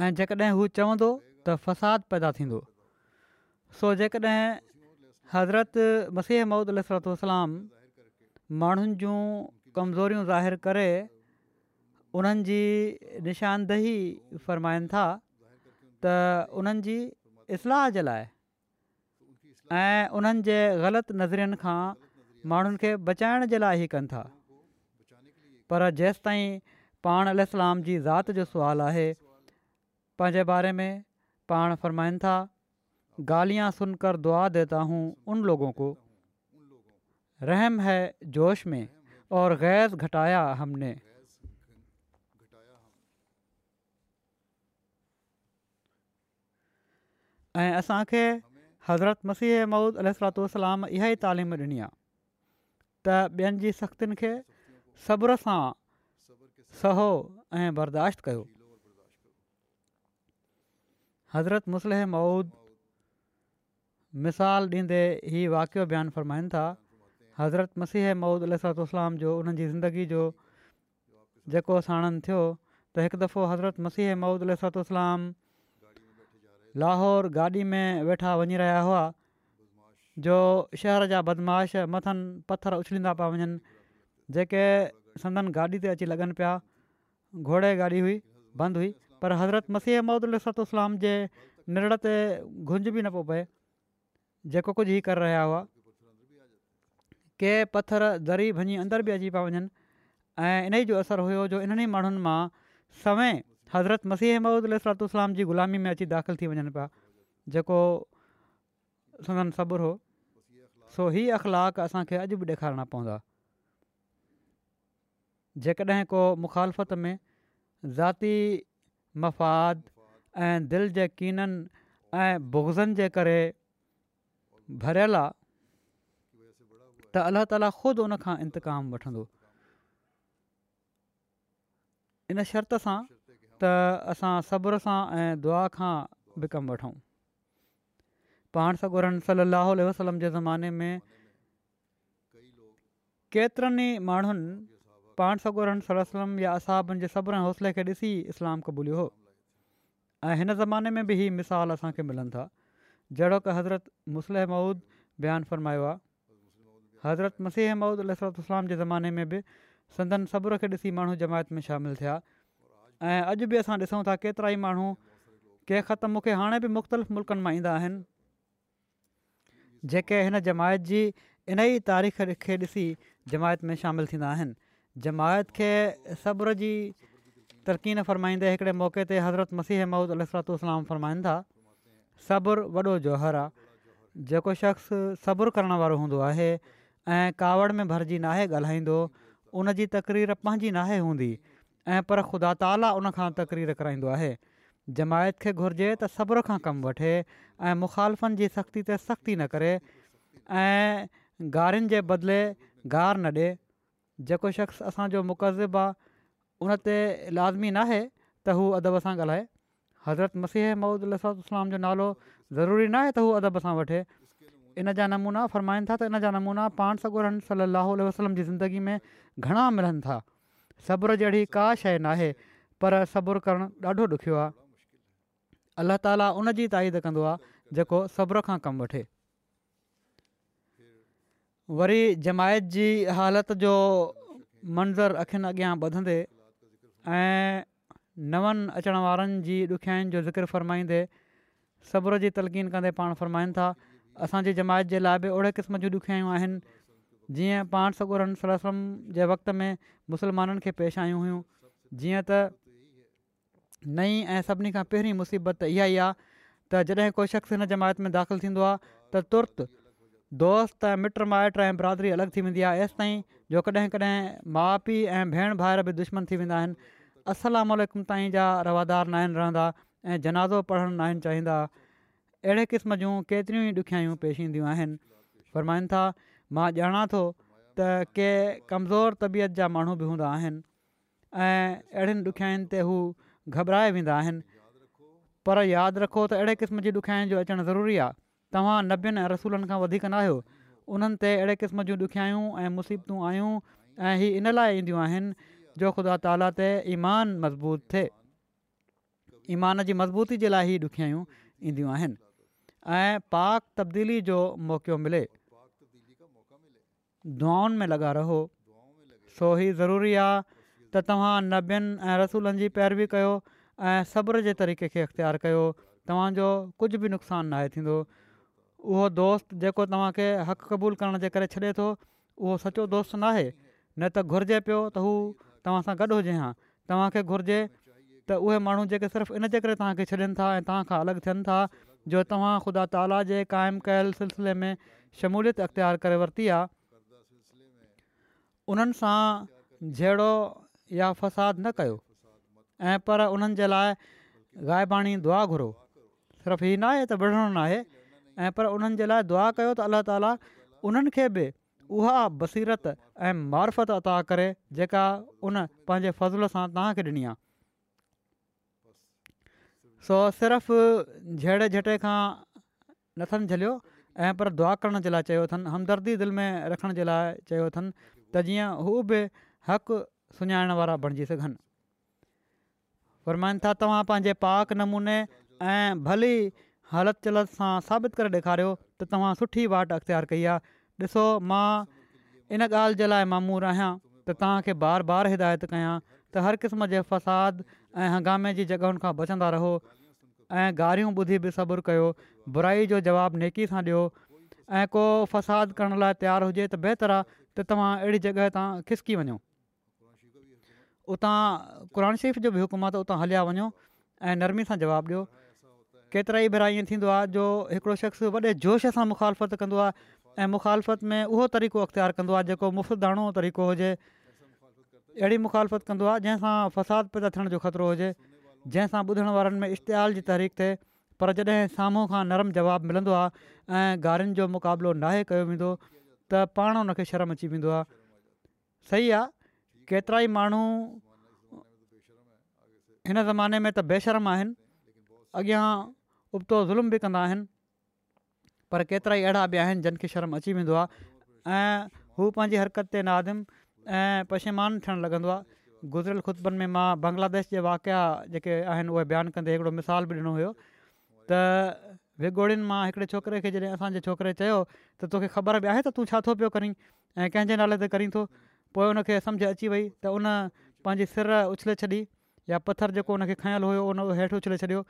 ऐं जेकॾहिं हू चवंदो त फ़साद पैदा थींदो सो जेकॾहिं हज़रत मसीह महुूदल सरतलाम माण्हुनि जूं कमज़ोरियूं ज़ाहिर करे उन्हनि जी निशानदेही फ़रमाइनि था त उन्हनि जी इस्लाह जे लाइ ऐं उन्हनि जे ग़लति नज़रियुनि खां माण्हुनि खे बचाइण जे लाइ ई कनि था पर जेसि ताईं पाण अल जी ज़ात जो सुवालु आहे पंहिंजे बारे में पाण फ़रमाइनि था गालियाँ सुनकर दुआ देता हूँ उन लोगों को रहम है जोश में और गैस घटाया हमने ऐं असांखे हज़रत मसीह मऊद अलाम इहा ई तालीम ॾिनी आहे त ॿियनि जी सख़्तियुनि खे सब्र सां सहो ऐं बर्दाश्त कयो हज़रत मुसलह मऊद मिसाल ॾींदे ई वाक़ियो बयानु फरमाइनि था हज़रत मसीह मौदह सलूसलाम जो उन्हनि जी ज़िंदगी जो जेको साणन थियो त हिकु दफ़ो हज़रत मसीह मौदह सतातलाम लाहौर गाॾी में वेठा वञी रहिया हुआ जो शहर जा बदमाश मथनि पथर उछलींदा पिया वञनि जेके संदन गाॾी ते अची लॻनि पिया घोड़े गाॾी हुई बंदि हुई पर हज़रत मसीह मौदल सातूसलाम जे निड़ ते गुंज बि न पियो पए जेको कुझु हीअ करे रहिया हुआ के पथर दरी भञी अंदरि बि अची पिया वञनि ऐं इन ई जो असरु हुओ जो इन्हनि ई माण्हुनि मां सवें हज़रत मसीह महमूदु अलसलाम जी ग़ुलामी में अची दाख़िल थी वञनि पिया जेको सुञनि सब्रु हो सो ही अख़लाक असांखे अॼु बि ॾेखारणा पवंदा जेकॾहिं को मुखालफ़त में ज़ाती मफ़ाद ऐं दिलि जे कीननि ऐं बुगज़नि जे करे भरियलु आहे त अलाह त ख़ुदि उनखां इंताम वठंदो इन शर्त सां त असां सब्र सां ऐं दुआ खां बि कमु वठूं पाण सगोरहं सलाहु वलम जे ज़माने में केतिरनि ई माण्हुनि पाण सलम या असाबनि जे सबर हौसले खे ॾिसी इस्लाम क़बूलियो हुओ ऐं हिन ज़माने में बि ही मिसाल असांखे मिलनि था जहिड़ो की हज़रत मुसलह मूद बयानु फ़रमायो आहे हज़रत मसीह मौद अल सरातलाम जे ज़माने में बि संदनि सबुर खे ॾिसी माण्हू जमायत में शामिलु थिया ऐं अॼु बि असां ॾिसूं था केतिरा ई माण्हू कंहिं ख़तमु मूंखे हाणे बि मुख़्तलिफ़ मुल्क़नि मां ईंदा आहिनि जेके हिन जमायत जी इन ई तारीख़ खे ॾिसी जमायत में शामिलु थींदा आहिनि जमायत खे सबुर जी तरक़ी फ़रमाईंदे हिकिड़े मौक़े ते हज़रत मसीह मौद अल सबुरु वॾो जौहर आहे जेको शख़्स सबुरु करण वारो हूंदो आहे ऐं कावड़ में भरिजी नाहे ॻाल्हाईंदो उन जी तकरीर पंहिंजी नाहे हूंदी ऐं पर ख़ुदा ताला उनखां तकरीर कराईंदो आहे जमायत खे घुरिजे त सब्र खां कमु वठे ऐं मुखालफ़नि जी सख़्ती ते सख़्ती न करे ऐं गारियुनि जे बदिले गार न ॾिए जेको शख़्स असांजो मुकज़िब आहे उन ते लाज़मी नाहे त हू अदब सां ॻाल्हाए हज़रत मसीह मऊद अल अलसलाम जो नालो ज़रूरी नाहे त हू अदब सां वठे इन जा नमूना फ़रमाइनि था त इन जा नमूना पाण सां गुरनि सलाहु वसलम जी ज़िंदगी में घणा मिलनि था सब्र जहिड़ी का शइ नाहे पर सबुरु करणु ॾाढो ॾुखियो आहे अलाह ताली उनजी ताईद कंदो आहे जेको सब्र खां कमु वठे वरी जमायत जी हालति जो मंज़रु अखियुनि अॻियां वधंदे ऐं नवनि अचण वारनि जी ॾुखियानि जो ज़िक्र फ़रमाईंदे सब्र जी तलक़ीन कंदे पाण फ़रमाइनि था असांजी जमायत जे लाइ बि ओड़े क़िस्म जी ॾुखियायूं आहिनि जीअं पाण सगुरनि सरसम जे वक़्त में मुसलमाननि खे पेश आहियूं हुयूं जीअं त नई ऐं सभिनी खां पहिरीं मुसीबत इहा ई आहे त जॾहिं कोई शख़्स हिन जमायत में दाख़िलु थींदो आहे त तुर्त दोस्त ऐं मिट माइट ऐं बिरादरी अलॻि थी वेंदी आहे एसि ताईं जो कॾहिं कॾहिं माउ पीउ ऐं भेण भाउर बि दुश्मन थी वेंदा السلام ताईं जा रवादार न आहिनि रहंदा ऐं जनाज़ो पढ़णु न आहिनि चाहींदा अहिड़े क़िस्म जूं केतिरियूं ई ॾुखियायूं पेश ईंदियूं आहिनि फ़र्माईनि था मां ॼाणा थो त के कमज़ोर तबियत जा माण्हू बि हूंदा आहिनि ऐं अहिड़ियुनि ॾुखियाईनि ते हू घबराए वेंदा आहिनि पर यादि रखो त अहिड़े क़िस्म जी ॾुखियाईनि जो अचणु ज़रूरी आहे तव्हां नबियुनि ऐं रसूलनि खां वधीक न आहियो उन्हनि ते अहिड़े क़िस्म जूं ॾुखियाई ऐं मुसीबतूं आहियूं इन लाइ जो ख़ुदा ताला ते ईमान मज़बूत थिए ईमान जी मज़बूती जे लाइ ई ॾुखियाई ईंदियूं आहिनि ऐं पाक तबदीली जो मौक़ो मिले दुआनि में लॻा रहो सो ही ज़रूरी आहे त तव्हां नबियनि ऐं रसूलनि जी पैरवी कयो ऐं सब्र जे तरीक़े खे इख़्तियार कयो तव्हांजो कुझु बि नुक़सानु न थींदो उहो दोस्त जेको तव्हांखे हक़ु क़बूल करण जे करे छॾे थो उहो सचो दोस्त न न त घुरिजे पियो त हू तव्हां सां गॾु हुजे हा तव्हांखे घुरिजे त उहे माण्हू जेके सिर्फ़ु इन जे करे तव्हांखे छॾनि था ऐं तव्हां खां अलॻि थियनि था जो तव्हां ख़ुदा ताला जे क़ाइमु कयल सिलसिले में शमूलियत अख़्तियार करे वरिती आहे उन्हनि सां या फ़साद न कयो ऐं पर उन्हनि जे लाइ गाइबाणी दुआ घुरो सिर्फ़ु हीअ न आहे त विढ़ण न आहे ऐं पर उन्हनि जे लाइ दुआ कयो त अल्ला ताला उन्हनि खे उहा बसीरत ऐं मार्फत अता करे जेका उन पंहिंजे फ़ज़ुल सां तव्हांखे ॾिनी आहे सो सिर्फ़ु झेड़े झटे खां नथनि झलियो ऐं पर दुआ करण जे लाइ चयो अथनि हमदर्दी दिलि में रखण जे लाइ चयो अथनि त जीअं हू बि हक़ु सुञाण वारा बणिजी सघनि फ़रमाइनि था तव्हां पंहिंजे पाक नमूने ऐं भली हलति चलति सां साबित करे ॾेखारियो त तव्हां सुठी वाट अख़्तियार कई आहे ॾिसो मां इन ॻाल्हि जे लाइ मामूर आहियां त तव्हांखे बार बार हिदायत कयां त हर क़िस्म जे फ़साद ऐं हंगामे जी जॻहियुनि खां बचंदा रहो ऐं गारियूं ॿुधी बि सब्रु कयो बुराई जो जवाबु नेकी सां ॾियो ऐं को फ़साद करण लाइ तयारु हुजे त बहितरु आहे त तव्हां अहिड़ी जॻह तां खिसकी वञो उतां क़ुर शरीफ़ जो बि हुकुम आहे त उतां हलिया वञो ऐं नरमी सां जवाबु ॾियो केतिरा ई भेरा ईअं थींदो आहे जो हिकिड़ो शख़्स वॾे जोश सां मुखालफ़त कंदो ऐं मुखालफ़त में उहो तरीक़ो अख़्तियारु कंदो आहे जेको मुफ़्तदाणो तरीक़ो हुजे अहिड़ी मुखालफ़त कंदो आहे जंहिंसां फ़साद पैदा थियण जो ख़तिरो हुजे जंहिंसां ॿुधण वारनि में इश्तिहाल जी तहरीक थिए पर जॾहिं साम्हूं खां नरम जवाबु मिलंदो आहे ऐं गारियुनि जो मुक़ाबिलो नाहे कयो वेंदो त पाण उन शर्म अची वेंदो आहे सही आहे केतिरा ई माण्हू हिन ज़माने में त बेशरम आहिनि अॻियां उबतो ज़ुल्म बि कंदा आहिनि पर केतिरा ई अहिड़ा बि आहिनि जिन खे शर्म अची वेंदो आहे ऐं हू पंहिंजी हरकत ते नादिम ऐं पशेमान थियणु लॻंदो आहे गुज़िरियल खुतबनि में मां बांग्लादेश जे वाक़िया जेके आहिनि उहे बयानु कंदे हिकिड़ो मिसाल बि ॾिनो हुयो त विगोड़ियुनि मां हिकिड़े छोकिरे खे जॾहिं असांजे छोकिरे चयो त तोखे ख़बर बि आहे त तूं छा थो पियो करीं ऐं कंहिंजे नाले ते करी थो पोइ उनखे अची वई त उन पंहिंजी सिर उछले छॾी या पथर जेको उन खयलु हुयो उन हेठि उछले छॾियो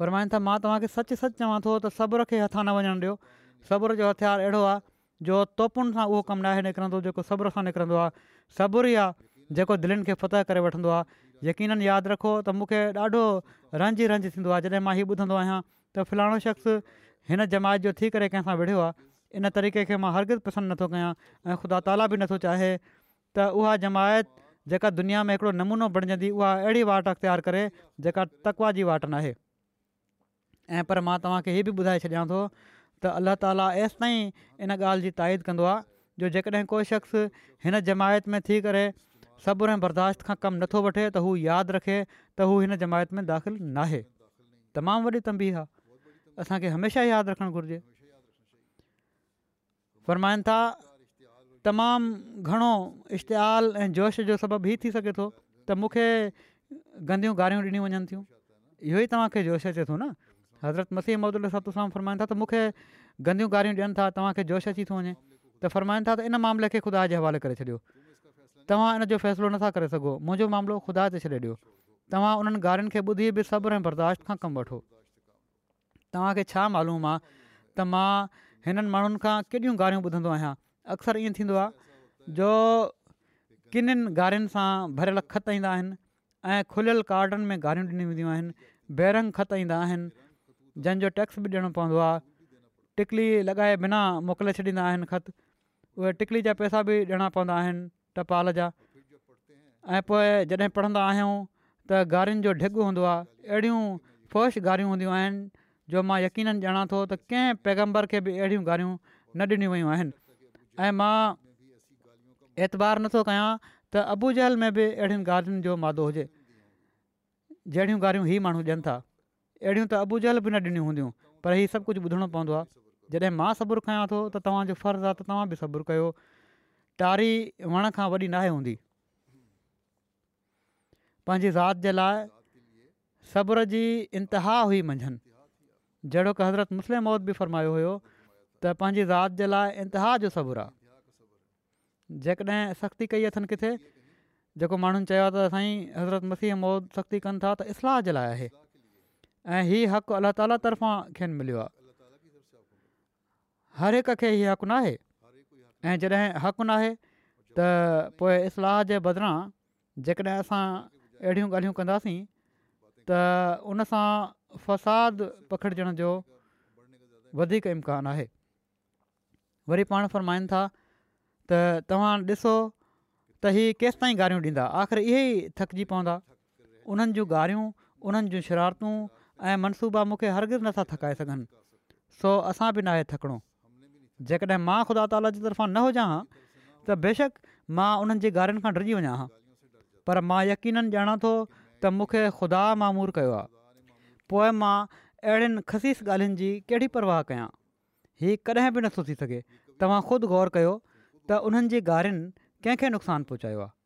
फरमाइनि था मां तव्हांखे सचु सचु चवां थो त सबुर खे हथां न वञणु ॾियो सबुर जो हथियारु अहिड़ो आहे जो तोपुनि सां उहो कमु नाहे निकिरंदो जेको सबुर सां निकिरंदो आहे सबुरु ई आहे जेको दिलनि खे फ़तह करे वठंदो आहे यकीननि यादि रखो त मूंखे ॾाढो रांझि रंझि थींदो आहे जॾहिं मां हीउ ॿुधंदो आहियां त फिलाणो शख़्स हिन जमायत जो थी करे कंहिं विढ़ियो इन तरीक़े खे मां हरगिर पसंदि नथो कयां ऐं ख़ुदा ताला बि नथो चाहे त उहा जमायत जेका दुनिया में हिकिड़ो नमूनो बणिजंदी उहा अहिड़ी वाट अख़्तियार करे जेका तकवा जी वाट नाहे ऐं पर मां तव्हांखे इहे बि ॿुधाए छॾियां थो त अलाह ताला एसि ताईं इन ॻाल्हि जी ताईद कंदो आहे जो जेकॾहिं को शख़्स हिन जमायत में थी करे सबुरु ऐं बर्दाश्त खां कमु नथो वठे त हू यादि रखे त हू हिन जमायत में दाख़िलु नाहे तमामु वॾी तंबीह आहे असांखे हमेशह यादि रखणु घुरिजे फ़रमाइनि था तमामु घणो इश्तेहारु ऐं जोश जो सबबु ई थी सघे थो त मूंखे गंदियूं गारियूं ॾिनियूं वञनि थियूं इहो ई तव्हांखे जोश अचे थो न हज़रत मसीह महदल सत सां फरमाइनि था त मूंखे गंदियूं गारियूं ॾियनि था तव्हांखे जोश अची थो वञे त फ़रमाइनि था त इन मामले खे ख़ुदा जे हवाले करे छॾियो तव्हां इन जो फ़ैसिलो नथा करे सघो मुंहिंजो मामिलो ख़ुदा ते छॾे ॾियो तव्हां उन्हनि गारियुनि खे ॿुधी बि सब्र ऐं बर्दाश्त खां कमु वठो तव्हांखे छा मालूम आहे त मां हिननि माण्हुनि खां केॾियूं गारियूं ॿुधंदो आहियां अक्सर ईअं थींदो आहे जो किननि गारियुनि सां ख़त ईंदा आहिनि ऐं खुलियल कार्डनि में गारियूं ॾिनियूं वेंदियूं आहिनि ख़त ईंदा जंहिंजो टैक्स बि ॾियणो पवंदो आहे टिकली लॻाए बिना मोकिले छॾींदा आहिनि ख़त उहे टिकली जा पैसा बि ॾियणा पवंदा आहिनि टपाल जा ऐं पोइ जॾहिं पढ़ंदा आहियूं त घारियुनि जो ढिघ हूंदो आहे अहिड़ियूं फौश गारियूं हूंदियूं आहिनि जो मां यकीननि ॼाणा थो त कंहिं पैगम्बर खे बि अहिड़ियूं गारियूं न ॾिनियूं वयूं आहिनि ऐं मां एतबार नथो कयां त जहल में बि अहिड़ियुनि घारियुनि जो मादो हुजे जहिड़ियूं गारियूं ई माण्हू ॾियनि था अहिड़ियूं त ابو बि न ॾिनियूं हूंदियूं पर हीअ सभु कुझु ॿुधणो पवंदो आहे जॾहिं मां सबुरु खयां थो त तव्हांजो फ़र्ज़ु आहे त तव्हां बि सबुरु कयो तारी वण खां वॾी नाहे हूंदी पंहिंजी ज़ात जे लाइ सबुर जी इंतिहा हुई मंझनि जहिड़ो की हज़रत मुस्लिम मौत बि फ़रमायो हुयो त पंहिंजी ज़ात जे लाइ इंतिहा जो सबुरु आहे जेकॾहिं सख़्ती कई अथनि किथे जेको माण्हुनि चयो आहे त साईं हज़रत मसीह मौत सख़्ती कनि था त इस्लाह जे लाइ आहे ऐं हीअ हक़ु अला ताला तरफ़ां खेनि मिलियो आहे हर हिक खे हीउ हक़ु न ऐं जॾहिं हक़ु न त पोइ इस्लाह जे बदिरां जेकॾहिं असां अहिड़ियूं ॻाल्हियूं कंदासीं त फ़साद जो वधीक इम्कानु आहे वरी पाण फ़रमाईनि था त तव्हां ॾिसो त हीउ केसि ताईं गारियूं ॾींदा आख़िर इहे ई थकिजी पवंदा उन्हनि जूं गारियूं ऐं मनसूबा मूंखे हरगिज़ नथा थकाए सघनि सो असां बि न आहे थकिणो जेकॾहिं मां ख़ुदा ताला जे तरफ़ां न हुजा हां त बेशक मां उन्हनि जी घारियुनि खां डिॼी वञा हा पर मां यकीननि ॼाणा थो त मूंखे ख़ुदा मामूर कयो आहे पोइ मां अहिड़ियुनि ख़सीसि ॻाल्हियुनि जी कहिड़ी परवाह कयां हीअ कॾहिं बि न थी सघे तव्हां ख़ुदि ग़ौर कयो त उन्हनि जी घारियुनि कंहिंखे नुक़सानु पहुचायो आहे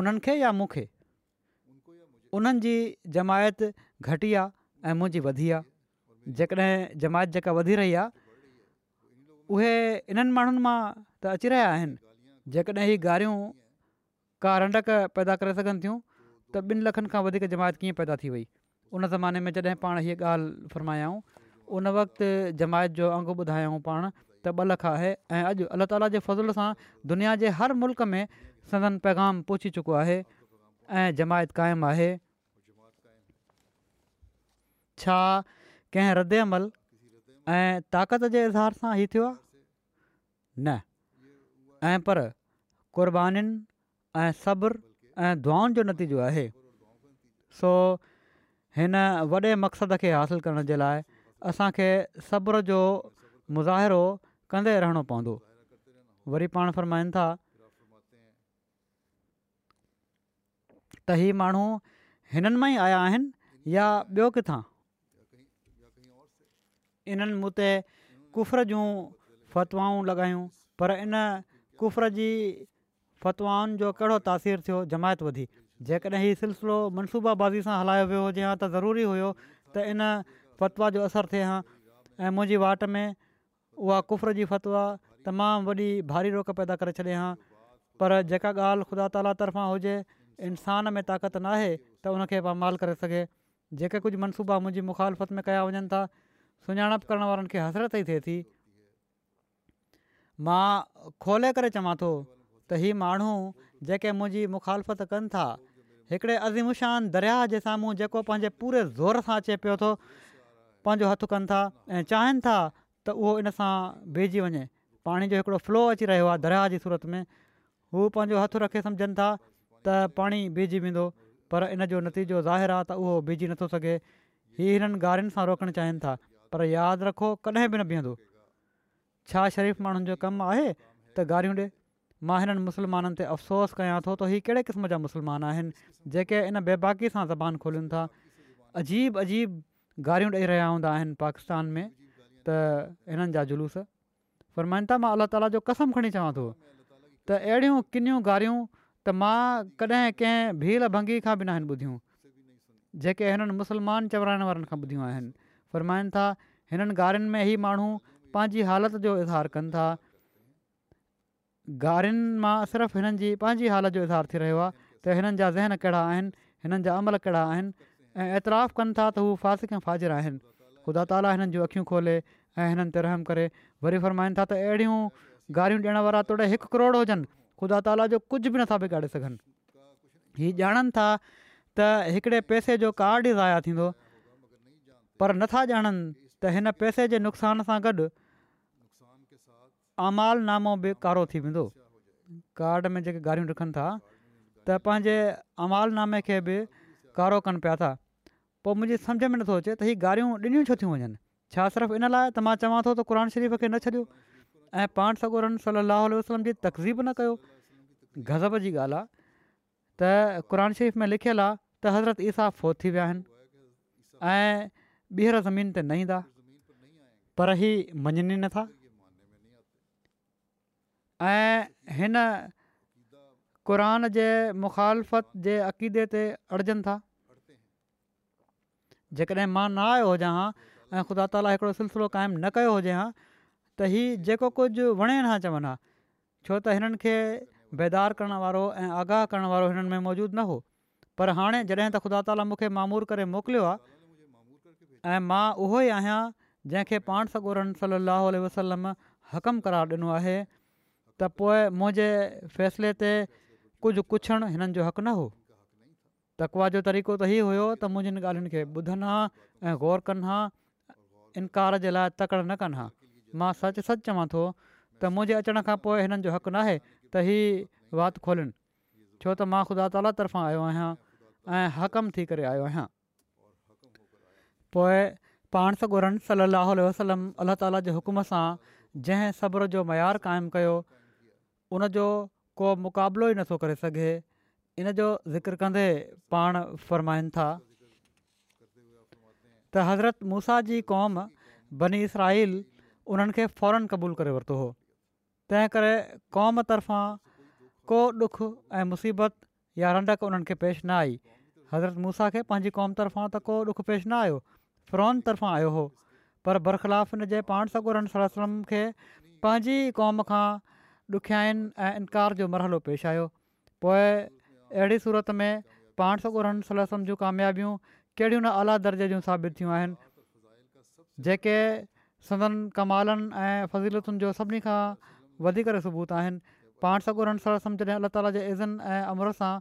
उन्हनि खे या मूंखे उन्हनि जमायत घटी आहे ऐं मुंहिंजी वधी आहे जेकॾहिं जमायत जेका वधी रही आहे उहे इन्हनि माण्हुनि मां त अची रहिया आहिनि जेकॾहिं ही गारियूं का रंडक पैदा करे सघनि थियूं त ॿिनि लखनि खां वधीक जमायत कीअं पैदा थी वई उन ज़माने में जॾहिं पाण हीअ ॻाल्हि फ़र्मायऊं उन वक़्तु जमायत जो अंगु ॿुधायऊं पाण त ॿ लख आहे ऐं अॼु अलाह ताला जे फज़ुल सां दुनिया जे हर मुल्क में सदन पैगाम पहुची चुको आहे जमायत क़ाइमु आहे छा कंहिं रदि अमल ऐं ताक़त जे इज़हार सां हीउ थियो न ऐं पर कुर्बानीनि ऐं सब्रु ऐं दुआनि जो नतीजो आहे सो हिन वॾे मक़सद खे हासिलु करण जे लाइ असांखे सब्र जो मुज़ाहिरो कंदे रहणो पवंदो वरी पाण फ़रमाईनि था त ही माण्हू हिननि मां ई आया या ॿियो किथां इन्हनि मूं ते कुफ़ जूं फ़तवाऊं लॻायूं पर इन कुफर जी फ़तवाउनि जो कहिड़ो तासीर थियो जमायत वधी जेकॾहिं हीउ सिलसिलो मनसूबाबाज़ी बाज़ी सां हलायो वियो हुजे हा त ज़रूरी हुयो त इन फ़तवा जो असरु थिए हा ऐं मुंहिंजी वाट में उहा कुफर जी फतवा तमामु वॾी भारी रोक पैदा करे छॾे हा पर जेका ॻाल्हि ख़ुदा ताला तर्फ़ां हुजे इंसान में ताक़त न आहे त उनखे पामाल करे सघे जेके कुझु मनसूबा मुंहिंजी मुखालफ़त में कया वञनि था सुञाणपु करण वारनि खे हसरत ई थिए थी मां खोले करे चवां थो त हीअ माण्हू जेके मुंहिंजी मुखालफ़त कनि था हिकिड़े अज़ीमुशान दरिया जे साम्हूं जेको पंहिंजे पूरे ज़ोर सां अचे पियो थो पंहिंजो हथु कनि था ऐं चाहिनि था त उहो इन सां बीजी वञे पाणी जो हिकिड़ो फ्लो अची रहियो आहे दरिया जी सूरत में हू पंहिंजो हथु रखे सम्झनि था त पाणी बीजी वेंदो पर इन जो नतीजो ज़ाहिर आहे त उहो बीजी नथो सघे हीअ हिननि ॻारियुनि सां रोकणु चाहिनि था पर यादि रखो कॾहिं बि न बीहंदो छा शरीफ़ माण्हुनि जो कमु आहे त गारियूं ॾे मां हिननि मुस्लमाननि ते अफ़सोस कयां थो त ही कहिड़े क़िस्म जा मुस्लमान आहिनि जेके इन बेबाक़ीअ सां ज़बान खोलनि था अजीब अजीब गारियूं ॾेई रहिया हूंदा आहिनि पाकिस्तान में त جا जा जुलूस फ़र्माइनिता मां अलाह ताला जो कसम खणी चवां थो त अहिड़ियूं किनियूं गारियूं त मां कॾहिं कंहिं भील भंगी खां बि न आहिनि ॿुधियूं जेके हिननि मुस्लमान चवराइण वारनि खां ॿुधियूं आहिनि फ़रमाइनि था हिननि गारियुनि में ई माण्हू पंहिंजी हालति जो इज़हार कनि था गारियुनि मां सिर्फ़ु हिननि जी पंहिंजी हालति जो इज़हार थी रहियो आहे त हिननि जा ज़हन कहिड़ा आहिनि हिननि जा अमल कहिड़ा आहिनि ऐं ऐतिराफ़ु कनि था त हू फासिक फाजिर आहिनि ख़ुदा ताला हिननि जूं अख़ियूं खोले ऐं हिननि ते रहम करे वरी फ़रमाइनि था त अहिड़ियूं गारियूं ॾियण वारा तोड़े हिकु करोड़ हुजनि ख़ुदा ताला जो कुझु बि नथा बिगाड़े सघनि हीउ ॼाणनि था त हिकिड़े पैसे जो कार्ड ई ज़ाया थींदो पर नथा ॼाणनि त हिन पैसे जे नुक़सान सां गॾु नामो बि कारो थी वेंदो कार्ड में जेके गारियूं रखनि था त पंहिंजे नामे खे बि कारो कनि पिया था पोइ मुंहिंजी सम्झ में नथो अचे त हीअ गारियूं ॾिनियूं छो थियूं वञनि छा सिर्फ़ु इन लाइ त मां चवां थो त शरीफ़ खे न छॾियो ऐं पाण सगोरन सलाहु वसलम जी तकज़ीब न कयो गज़ब जी ॻाल्हि आहे त शरीफ़ में लिखियलु आहे त हज़रत ईसा फोत थी विया आहिनि ॿीहर ज़मीन ते न ईंदा पर ही मञनि नथा ऐं हिन क़रान जे मुखालफ़त जे अक़ीदे ते अड़जनि था जेकॾहिं मां न आयो हुजां ऐं ख़ुदा ताला हिकिड़ो सिलसिलो क़ाइमु न कयो हुजां त हीउ जेको कुझु वणे न चवनि हा छो त हिननि खे बेदार करणु वारो ऐं आगाह करणु वारो हिननि में मौजूदु न हो पर हाणे जॾहिं त ख़ुदा ताला मूंखे मामूर करे मोकिलियो आहे ऐं मां उहो ई आहियां जंहिंखे पाण सॻोरनि सली वसलम हक़म करार ॾिनो आहे त पोइ मुंहिंजे फ़ैसिले ते कुझु पुछणु हिननि जो हक़ु न हो तकवा जो तरीक़ो त हीअ हुयो त मुंहिंजी ॻाल्हियुनि खे ॿुधनि हा ऐं ग़ौर कनि हा इनकार जे लाइ तकड़ि न कनि हा मां सच सच चवां थो त मुंहिंजे अचण खां पोइ हिननि जो हक़ु न आहे त वात खोलनि छो त मां ख़ुदा ताला तर्फ़ां आयो हक़म थी करे आयो पोइ पाण सां गॾु सलाहु वसलम अलाह ताला जे हुकुम सां जंहिं सब्र जो मयारु क़ाइमु कयो उनजो को मुक़ाबिलो ई नथो करे सघे इन जो ज़िक्र कंदे पाण फ़र्माइनि था त हज़रत मूसा जी क़ौम बनी इसराईल उन्हनि खे फ़ौरन क़बूलु करे वरितो हो तंहिं करे क़ौम तरफ़ां को ॾुख ऐं मुसीबत या रंडक उन्हनि पेश न आई हज़रत मूसा खे पंहिंजी क़ौम तरफ़ां त को ॾुखु पेश न आयो फिरौन तरफ़ां आयो हो पर बरख़िलाफ़ हिन जे पाण सगोरन सल सलम खे पंहिंजी क़ौम खां ॾुखियाईनि ऐं इनकार जो मरहलो पेश आयो पोइ अहिड़ी सूरत में पाण सगोर सलम जूं कामयाबियूं कहिड़ियूं न आला दर्जे जूं साबित थियूं आहिनि जेके सदन कमालनि ऐं फज़ीलतुनि जो सभिनी खां वधीक सबूत आहिनि पाण सगोरम जॾहिं अलाह ताला जे इज़न ऐं अमर सां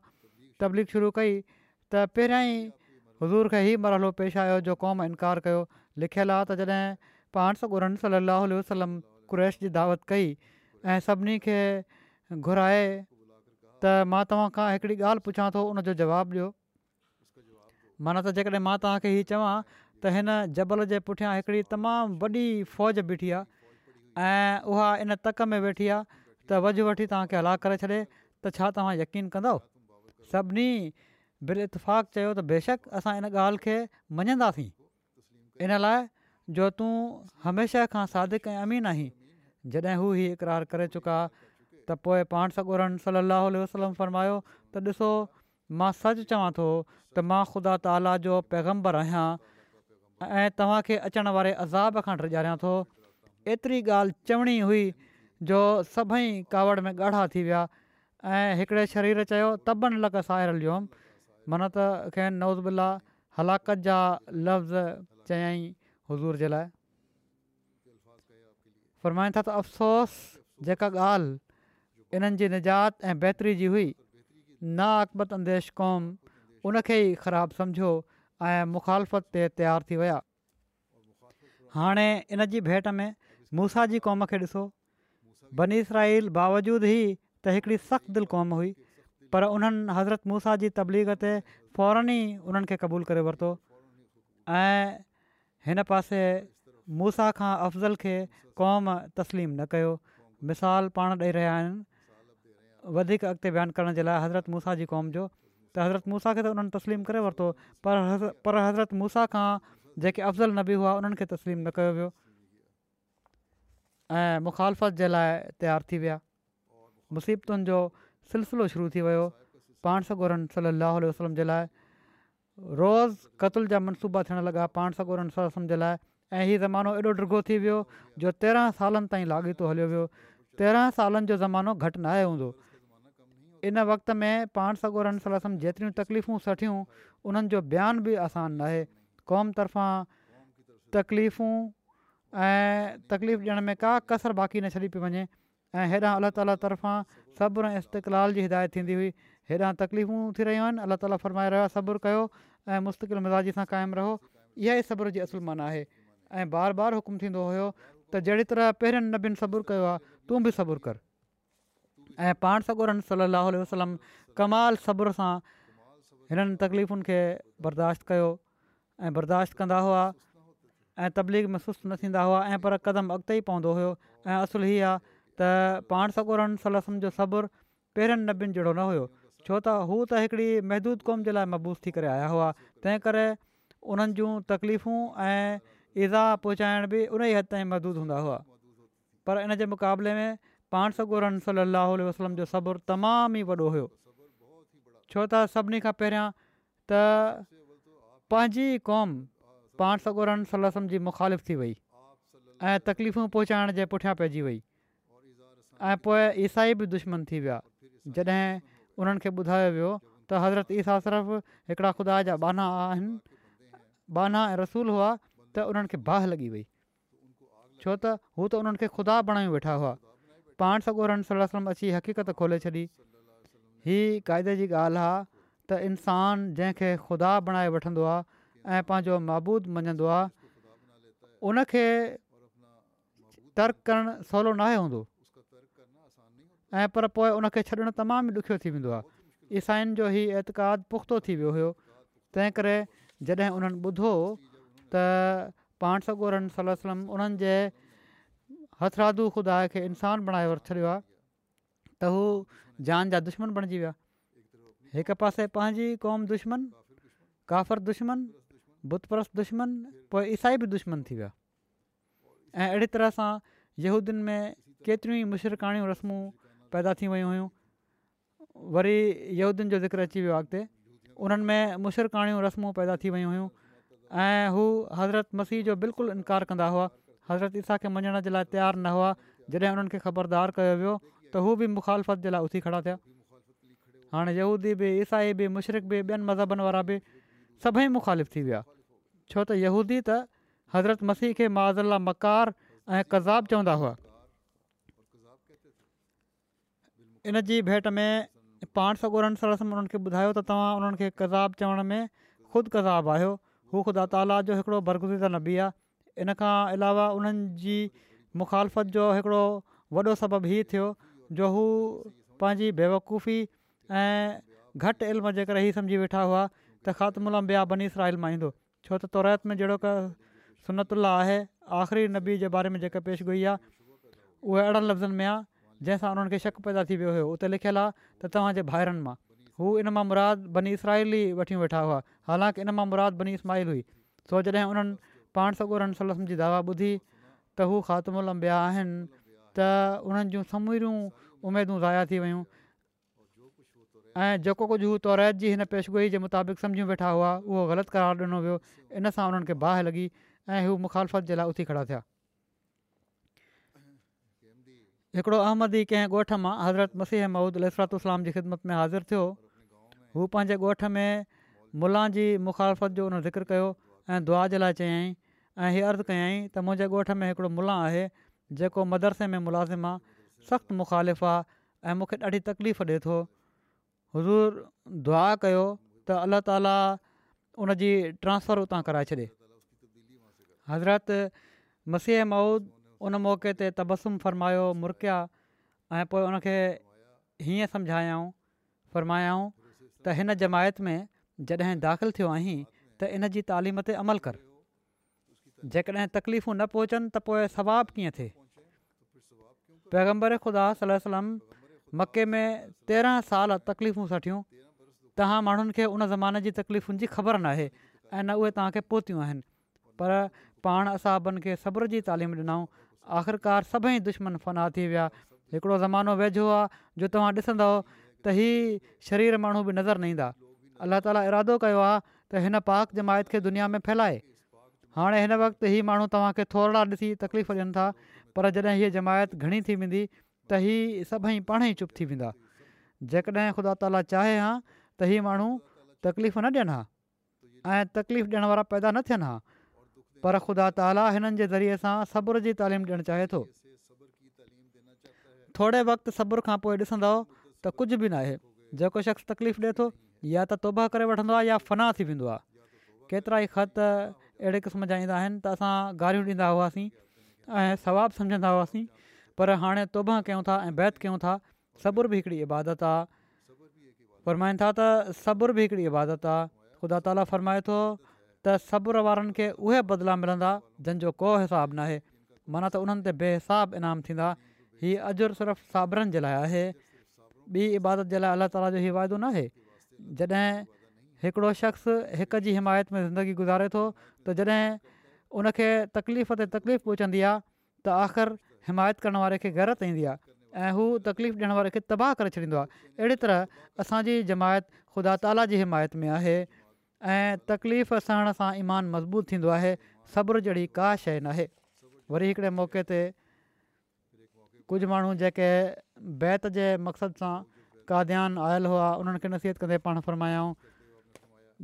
तबलीग शुरू कई त पहिरियां ई हज़ूर खे ई मरहलो पेश आयो जो क़ौम इनकार कयो लिखियलु आहे त जॾहिं पाण सॻु सली वसलम कुरैश जी दावत कई ऐं सभिनी खे घुराए त मां तव्हां खां हिकिड़ी ॻाल्हि पुछां थो उन जवाबु ॾियो माना त जेकॾहिं मां तव्हांखे हीउ चवां त हिन जबल जे पुठियां हिकिड़ी तमामु वॾी फ़ौज बीठी आहे ऐं इन तक में वेठी आहे त वज़ु वठी तव्हांखे हलाक करे छॾे त छा तव्हां यकीन कंदव सभिनी बिल इतफ़ाक़ चयो त बेशक असां इन ॻाल्हि खे मञंदासीं इन लाइ जो तूं हमेशह खां सादिक ऐं अमीन आहीं जॾहिं हू हीउ इकरार करे चुका त पोइ पाण सॻोरनि सली वसलम फ़रमायो त ॾिसो मां सच चवां थो त मां ख़ुदा ताला जो पैगम्बर आहियां ऐं तव्हांखे अचण वारे अज़ाब खां विझारिया थो एतिरी ॻाल्हि चवणी हुई जो सभई कावड़ में ॻाढ़ा थी विया ऐं हिकिड़े शरीर चयो तबनि लॻ साहिल जोमि माना त कैं नओज़ बि हलाकत जा लफ़्ज़ चयाई हज़ूर जे लाइ फ़रमाईनि था त अफ़सोस जेका ॻाल्हि इन्हनि जी निजात ऐं बहितरी जी हुई ना अक़बत अंदेश क़ौम उनखे ई ख़राबु सम्झो ऐं मुखालफ़त ते तयारु थी विया हाणे इन जी भेंट में मूसा जी क़ौम खे ॾिसो बनीसराइल बावजूदि ई त हिकिड़ी सख़्तु दिलि क़ौम हुई पर उन्हनि हज़रत मूसा जी तबलीग ते फौरन ई उन्हनि खे क़बूलु करे वरितो ऐं हिन पासे मूसा खां अफ़ज़ल खे क़ौम तस्लीम न कयो मिसाल पाण ॾेई रहिया आहिनि वधीक अॻिते बयानु करण जे लाइ हज़रत मूसा जी क़ौम जो त हज़रत मूसा खे त उन्हनि तस्लीम करे वरितो पर पर हज़रत मूसा खां जेके अफ़ज़ल नबी हुआ उन्हनि खे तस्लीम न कयो वियो ऐं मुखालफ़त जे लाइ तयारु थी विया मुसीबतुनि जो सिलसिलो शुरू थी वियो पाण सगोरन सली अलाह वसलम जे लाइ रोज़ क़तल जा मनसूबा थियणु लॻा पाण सलम जे लाइ ऐं हीअ ज़मानो एॾो डिघो थी वियो जो तेरहं सालनि ताईं लाॻीतो हलियो वियो तेरहं सालनि जो ज़मानो घटि न आहे हूंदो इन वक़्त में पाण सगोरम जेतिरियूं तकलीफ़ूं सठियूं उन्हनि जो बयानु बि आसान नाहे क़ौम तरफ़ां तकलीफ़ू ऐं तकलीफ़ ॾियण में का कसर बाक़ी न छॾी पई वञे ऐं हेॾा अलाह ताल तरफ़ां सब्र ऐं इस्तक़िलाल जी हिदायत थींदी हुई हेॾां तकलीफ़ूं थी रहियूं आहिनि अलाह ताला फ़रमाए रहिया सबुरु कयो ऐं मुस्तक़िल मिज़ाजी सां क़ाइमु रहो इहा ई सब्र जी असुलु मना आहे ऐं बार बार हुकुम थींदो हुयो त जहिड़ी तरह पहिरियनि नबनि सबुरु कयो आहे तूं बि सबुरु कर ऐं पाण सॻु सलाहु वसलम कमाल सब्र सां हिननि तकलीफ़ुनि खे बर्दाश्त कयो ऐं बर्दाश्त कंदा हुआ ऐं तबलीग में सुस्त न थींदा हुआ ऐं पर क़दम अॻिते ई पवंदो हुयो ऐं असुलु हीअ त पाण सगोरन सलसम जो सबुरु पहिरें नबियुनि जहिड़ो न हुयो छो त हू त हिकिड़ी महदूद क़ौम जे लाइ महबूज़ थी करे आया हुआ तंहिं करे उन्हनि जूं तकलीफ़ूं ऐं इज़ा पहुचाइण बि उन ई हद ताईं महदूद हूंदा हुआ पर इन जे मुक़ाबले में पाण सगोरन सलाहु वसलम जो सबुरु तमामु ई वॾो हुयो छो त सभिनी खां पहिरियां त पंहिंजी क़ौम पाण सगोरन सलसम जी मुख़ालिफ़ थी वई ऐं तकलीफ़ूं पहुचाइण जे पुठियां पइजी वई ऐं पोइ ईसाई बि दुश्मन थी विया जॾहिं उन्हनि खे ॿुधायो वियो त हज़रत ईसा सिर्फ़ु हिकिड़ा खुदा जा बाना आहिनि बाना रसूल हुआ त उन्हनि खे बाह लॻी वई छो त हू त उन्हनि खे खुदा बणाए वेठा हुआ पाण सॻो रम सलम अची हक़ीक़त खोले छॾी हीअ क़ाइदे जी ॻाल्हि आहे त इंसान जंहिंखे ख़ुदा बणाए वठंदो आहे ऐं पंहिंजो माबूद मञंदो आहे उनखे तर्क करणु सवलो हूंदो ऐं पर पोइ उनखे छॾणु तमामु ॾुखियो थी वेंदो आहे जो ई एतक़ाद पुख़्तो थी वियो हुयो तंहिं करे जॾहिं उन्हनि ॿुधो त पाण सगोरन सलम उन्हनि जे खुदा खे इंसानु बणाए वठियो आहे त हू जान जा दुश्मन बणिजी विया हिकु पासे पंहिंजी क़ौम दुश्मन काफ़र दुश्मन बुत दुश्मन पोइ ईसाई बि दुश्मन थी विया ऐं अहिड़ी तरह सां यूदियुनि में केतिरियूं ई मुशरकाणियूं रस्मूं पैदा थी वियूं हुयूं वरी यहूदियुनि जो ज़िक्र अची वियो आहे अॻिते उन्हनि में मुशिरकाणियूं रस्मूं पैदा थी वियूं हुयूं ऐं हू हज़रत मसीह जो बिल्कुलु इनकार कंदा हुआ हज़रत ईसा खे मञण जे लाइ तयारु न हुआ जॾहिं हुननि खे ख़बरदार कयो वियो त हू बि मुखालफ़त जे लाइ उथी खड़ा थिया हाणे यहूदी बि ईसाई बि मुशरिक़ी ॿियनि मज़हबनि वारा बि सभई मुखालिफ़ थी विया छो त यहूदी त हज़रत मसीह खे माज़ला मकार ऐं कज़ाब चवंदा हुआ इन जी भेट में पाण सॻो सरसम उन्हनि खे ॿुधायो त तव्हां उन्हनि खे कज़ाबु चवण में ख़ुदि कज़ाब आहियो हू ख़ुदा तालो बरगुज़ीदा नबी आहे इन खां अलावा उन्हनि जी मुखालफ़त जो हिकिड़ो वॾो सबबु ई थियो जो हू पंहिंजी बेवकूफ़ी ऐं घटि इल्म जे करे ई सम्झी वेठा हुआ त ख़ात्मलाम ॿिया बनीसरा इल्माईंदो छो त तौरत में जहिड़ो का सनतुल आहे आख़िरी नबी जे बारे में जेका पेशगई आहे उहा अहिड़नि लफ़्ज़नि में आहे जंहिंसां उन्हनि खे शक पैदा थी वियो हुयो उते लिखियलु आहे त तव्हांजे भाड़नि मां हू इन मां मुराद बनी इसरालील ई वठी वेठा हुआ हालांकि इन मां मुराद बनी इस्माहील हुई सो जॾहिं उन्हनि पाण सगोरन सल जी दावा ॿुधी त हू ख़ात्मो लम्बिया आहिनि त उन्हनि जूं समूरियूं उमेदूं ज़ाया थी वियूं ऐं जेको कुझु हू तौर जी हिन पेशगोइ जे मुताबिक़ सम्झूं वेठा हुआ उहो ग़लति करार ॾिनो वियो इन सां उन्हनि खे बाहि लॻी ऐं हू मुखालफ़त जे लाइ उथी खड़ा थिया हिकिड़ो अहमदी ई कंहिं ॻोठ मां हज़रत मसीह माउद अल इसरतुसलाम जी ख़िदमत में हाज़िर थियो हू पंहिंजे ॻोठ में मुला जी मुखालफ़त जो उन ज़िक्र कयो ऐं दुआ जे लाइ चयाई ऐं हीअ अर्ज़ु कयई त मुंहिंजे ॻोठ में हिकिड़ो मुला आहे जेको मदरसे में मुलाज़िम आहे सख़्तु मुख़ालिफ़ आहे ऐं मूंखे ॾाढी तकलीफ़ ॾिए थो हज़ूर दुआ कयो त अल्ला ताला उन ट्रांसफर उतां कराए छॾे हज़रत मसीह माउद उन मौके ते तबसुम फ़रमायो मुरकिया ऐं पोइ उनखे हीअं सम्झायऊं फ़रमायाऊं त हिन जमायत में जॾहिं दाख़िलु थियो आहीं त इन जी तालीम ते अमल कर जेकॾहिं तकलीफ़ूं न पहुचनि त पोइ सवाबु कीअं थिए पैगम्बर ख़ुदा मके में तेरहं साल तकलीफ़ूं वठियूं तव्हां माण्हुनि खे उन ज़माने जी तकलीफ़ुनि जी ख़बर नाहे ऐं न उहे तव्हांखे पर पाण असां खे सब्रु जी तालीम ॾिनऊं आख़िरकार सभई दुश्मन फना थी विया हिकिड़ो ज़मानो वेझो आहे जो तव्हां ॾिसंदव त हीअ शरीर माण्हू बि नज़र न ईंदा अल्ला ताला इरादो कयो आहे त हिन जमायत खे दुनिया में फैलाए हाणे हिन वक़्तु हीअ माण्हू तव्हांखे थोरा ॾिसी तकलीफ़ ॾियनि था पर जॾहिं हीअ जमायत घणी थी वेंदी त हीअ सभई पाणेई चुप थी वेंदा जेकॾहिं ख़ुदा ताली चाहे हा त हीअ माण्हू तकलीफ़ न ॾियनि हा ऐं तकलीफ़ ॾियण वारा पैदा न थियनि हा पर ख़ुदा ताला हिननि जे ज़रिए सां सबुर जी तइलीम ॾियणु चाहे थोरे वक़्तु सबुर खां पोइ ॾिसंदो त कुझु बि न आहे जेको शख़्स तकलीफ़ ॾिए थो या त तुबह करे वठंदो या फना थी वेंदो आहे केतिरा ई ख़त अहिड़े क़िस्म जा ईंदा आहिनि त असां गारियूं ॾींदा हुआसीं ऐं सवाबु सम्झंदा हुआसीं पर हाणे तुबह कयूं था ऐं बैत कयूं था सब्र बि हिकिड़ी इबादत आहे फ़रमाइनि था त सबुर बि हिकिड़ी इबादत आहे ख़ुदा ताला फ़रमाए थो त सब्र वारनि खे उहे बदिला मिलंदा जंहिंजो को हिसाबु न आहे माना त उन्हनि ते बेहसाबु इनाम थींदा हीअ अजुरु सिर्फ़ु साबुरनि जे लाइ आहे ॿी इबादत जे लाइ अलाह ताला जो हीअ वाइदो न जॾहिं हिकिड़ो शख़्स हिक जी हिमायत में ज़िंदगी गुज़ारे थो त जॾहिं उनखे तकलीफ़ ते तकलीफ़ पहुचंदी आहे त आख़िर हिमायत करण वारे खे ग़रत ईंदी आहे ऐं हू तकलीफ़ ॾियणु वारे खे तबाहु करे छॾींदो आहे अहिड़ी तरह असांजी जमायत ख़ुदा ताला जी हिमायत में आहे ऐं तकलीफ़ सहण सां ईमान मज़बूत थींदो आहे सब्र जहिड़ी का शइ नाहे वरी हिकिड़े मौके ते कुझु माण्हू जेके बैत जे मक़सद सां काध्यानु आयल हुआ उन्हनि खे नसीहत कंदे पाण फ़र्मायाऊं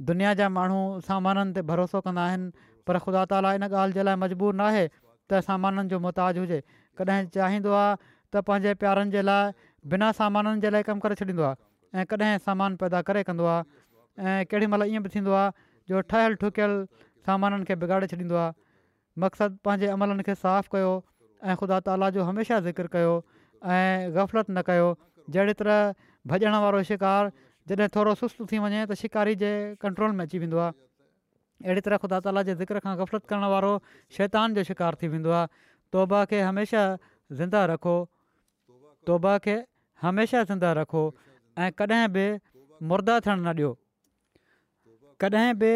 दुनिया जा माण्हू सामाननि ते भरोसो कंदा आहिनि पर ख़ुदा ताला इन ॻाल्हि जे लाइ मजबूर न आहे त सामाननि जो मुहताज हुजे कॾहिं चाहींदो आहे त पंहिंजे प्यारनि जे लाइ बिना सामाननि जे लाइ कमु करे छॾींदो आहे ऐं कॾहिं सामान पैदा करे कंदो ऐं केॾीमहिल ईअं बि थींदो जो ठहियलु ठुकियलु सामाननि खे बिगाड़े छॾींदो आहे मक़सदु पंहिंजे अमलनि खे साफ़ु कयो ऐं ख़ुदा ताला जो हमेशह ज़िक्र कयो ऐं ग़फ़लत न कयो जहिड़ी तरह भॼण वारो शिकार जॾहिं थोरो सुस्तु थी वञे त शिकारी जे कंट्रोल में अची वेंदो आहे तरह ख़ुदा ताला जे ज़िक्र खां ग़फ़लत करण वारो शैतान जो शिकार थी वेंदो आहे तौबा खे हमेशह ज़िंदा रखो तौबा खे हमेशह ज़िंदा रखो ऐं कॾहिं बि मुर्दा थियणु न ॾियो कॾहिं बि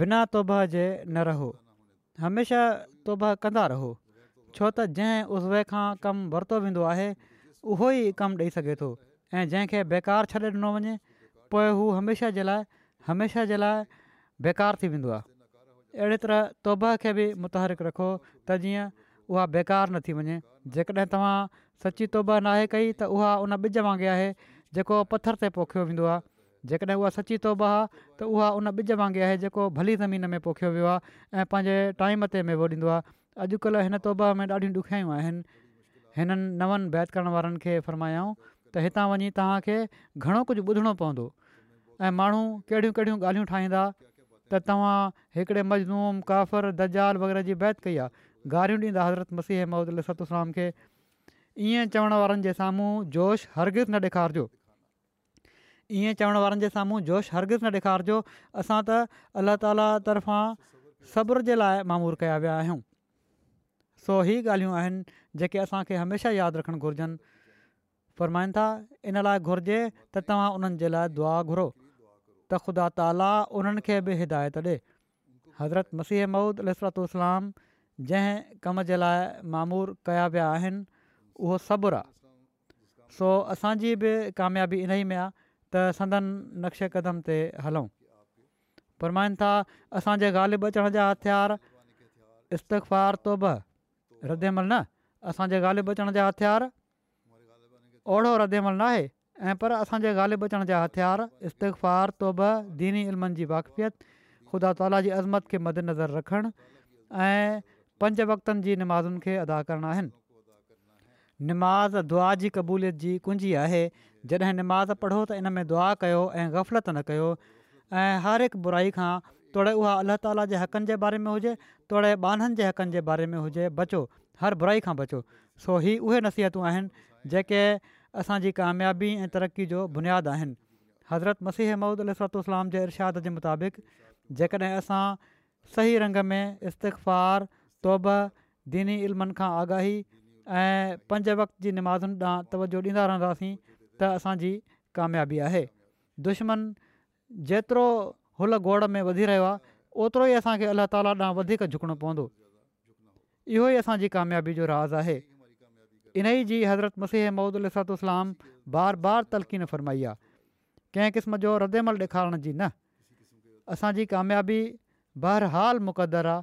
बिना तौबे जे न रहो हमेशह तौबा कंदा रहो छो त जंहिं उसव खां कमु वरितो वेंदो आहे उहो ई कमु ॾेई सघे थो ऐं जंहिंखे बेकार छॾे ॾिनो वञे पोइ हू हमेशह जे लाइ हमेशह जे लाइ बेकारु थी वेंदो आहे अहिड़े तरह तौबे खे बि मुतरिक रखो त जीअं उहा बेकार न थी वञे जेकॾहिं तव्हां सची तौब न कई त उहा उन ॿिज वांगुरु आहे जेको पथर ते पोखियो वेंदो आहे जेकॾहिं उहा सची तौबा आहे त उहा उन ॿिज वांगुरु आहे जेको भली ज़मीन में पोखियो वियो आहे ऐं पंहिंजे टाइम ते मेवो ॾींदो आहे अॼुकल्ह हिन तौबा में ॾाढियूं ॾुखियायूं आहिनि हिननि नवनि बैत करण वारनि खे फरमायाऊं त हितां वञी तव्हांखे घणो कुझु ॿुधणो पवंदो ऐं माण्हू कहिड़ियूं कहिड़ियूं ॻाल्हियूं ठाहींदा त तव्हां हिकिड़े मज़नूम काफ़र दजाल वग़ैरह जी बैत कई आहे गारियूं ॾींदा हज़रत मसीह महमद सतूसलाम खे ईअं चवण वारनि जे साम्हूं जोश हरगिज़ न ॾेखारिजो ईअं चवण वारनि जे साम्हूं जोश हरगिज़ न ॾेखारिजो असां त अलाह ताला तरफ़ां सब्र जे लाइ मामूर कया विया आहियूं सो ही ॻाल्हियूं आहिनि जेके असांखे हमेशह यादि रखणु घुरिजनि फ़रमाइनि था इन लाइ घुरिजे त तव्हां उन्हनि जे लाइ दुआ घुरो त ख़ुदा ताला उन्हनि खे बि हिदायत ॾिए हज़रत मसीह महुूद इसरतु इस्लाम जंहिं कम जे लाइ मामूरु कया विया आहिनि उहो आहे सो असांजी बि कामयाबी इन ई में आहे त संदन नक्शे क़दम ते हलूं फरमाइनि था असांजे ग़ालिब अचण जा हथियार इस्तफ़ार फ़ार तोबह न असांजे ग़ालिब अचण जा हथियार ओड़ो रदेमल महिल न आहे ऐं पर असांजे ग़ालिब अचण जा हथियार इस्तफ़ार फ़ार तोबह दीनी इल्मनि जी वाक़फ़ियत ख़ुदा ताला जी अज़मत खे मदनज़र रखणु ऐं पंज वक़्तनि जी निमाज़ुनि खे अदा करणा आहिनि निमाज़ दुआ जी क़बूलियत जी कुंजी आहे जॾहिं निमाज़ पढ़ो त इन में दुआ कयो ऐं ग़फ़लत न कयो ऐं हर हिकु बुराई खां तोड़े उहा अलाह ताली जे हक़नि जे बारे में हुजे तोड़े बाननि जे हक़नि जे बारे में हुजे बचो हर बुराई खां बचो सो ही उहे नसीहतूं आहिनि जेके असांजी कामयाबी ऐं तरक़ी जो बुनियादु आहिनि हज़रत मसीह ममूद अल जे इर्शाद जे मुताबिक़ जेकॾहिं असां सही रंग में इस्तफ़ार तौब दीनी इल्मनि खां आगाही ऐं पंज वक़्त जी निमाज़ुनि ॾांहुं तवजो ॾींदा रहंदासीं त असांजी काम्याबी आहे दुश्मन जेतिरो हुल गोड़ में वधी रहियो आहे ओतिरो ई असांखे अलाह ताला ॾांहुं वधीक झुकणो पवंदो इहो ई असांजी कामयाबी जो राज़ आहे इन ई जी हज़रत मसीह महूदुसातलाम बार बार तलक़ीन फरमाई आहे कंहिं क़िस्म जो रदेमल ॾेखारण जी न असांजी कामयाबी बहरहालु मुक़दरु आहे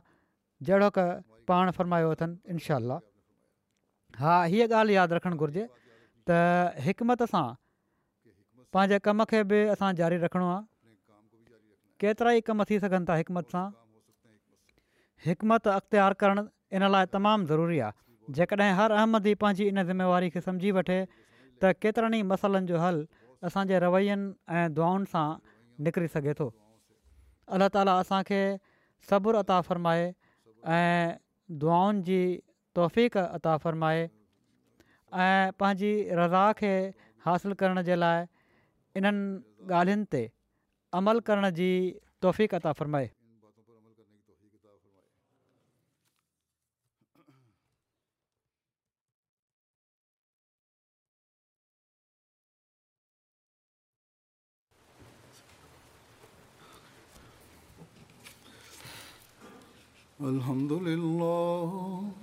जहिड़ो क पाण फ़र्मायो अथनि इनशा अलाह हा हीअ ॻाल्हि यादि रखणु घुरिजे त हिकमत सां पंहिंजे कम खे बि असां जारी रखिणो आहे केतिरा ई कम थी सघनि था हिकमत सां हिकमत अख़्तियार करणु इन लाइ तमामु ज़रूरी आहे जेकॾहिं हर अहमदी ई पंहिंजी इन ज़िम्मेवारी खे सम्झी वठे त केतिरनि ई मसालनि जो हलु असांजे रवयनि ऐं दुआउनि सां निकिरी सघे थो अल्ला ताला असांखे सब्रु अता फ़रमाए ऐं दुआउनि जी तोफ़ीक अता फ़रमाए ऐं पंहिंजी रज़ा खे हासिलु करण जे लाइ इन्हनि ॻाल्हियुनि ते अमल करण जी तोहफ़ी अता फ़रमाए الحمد لله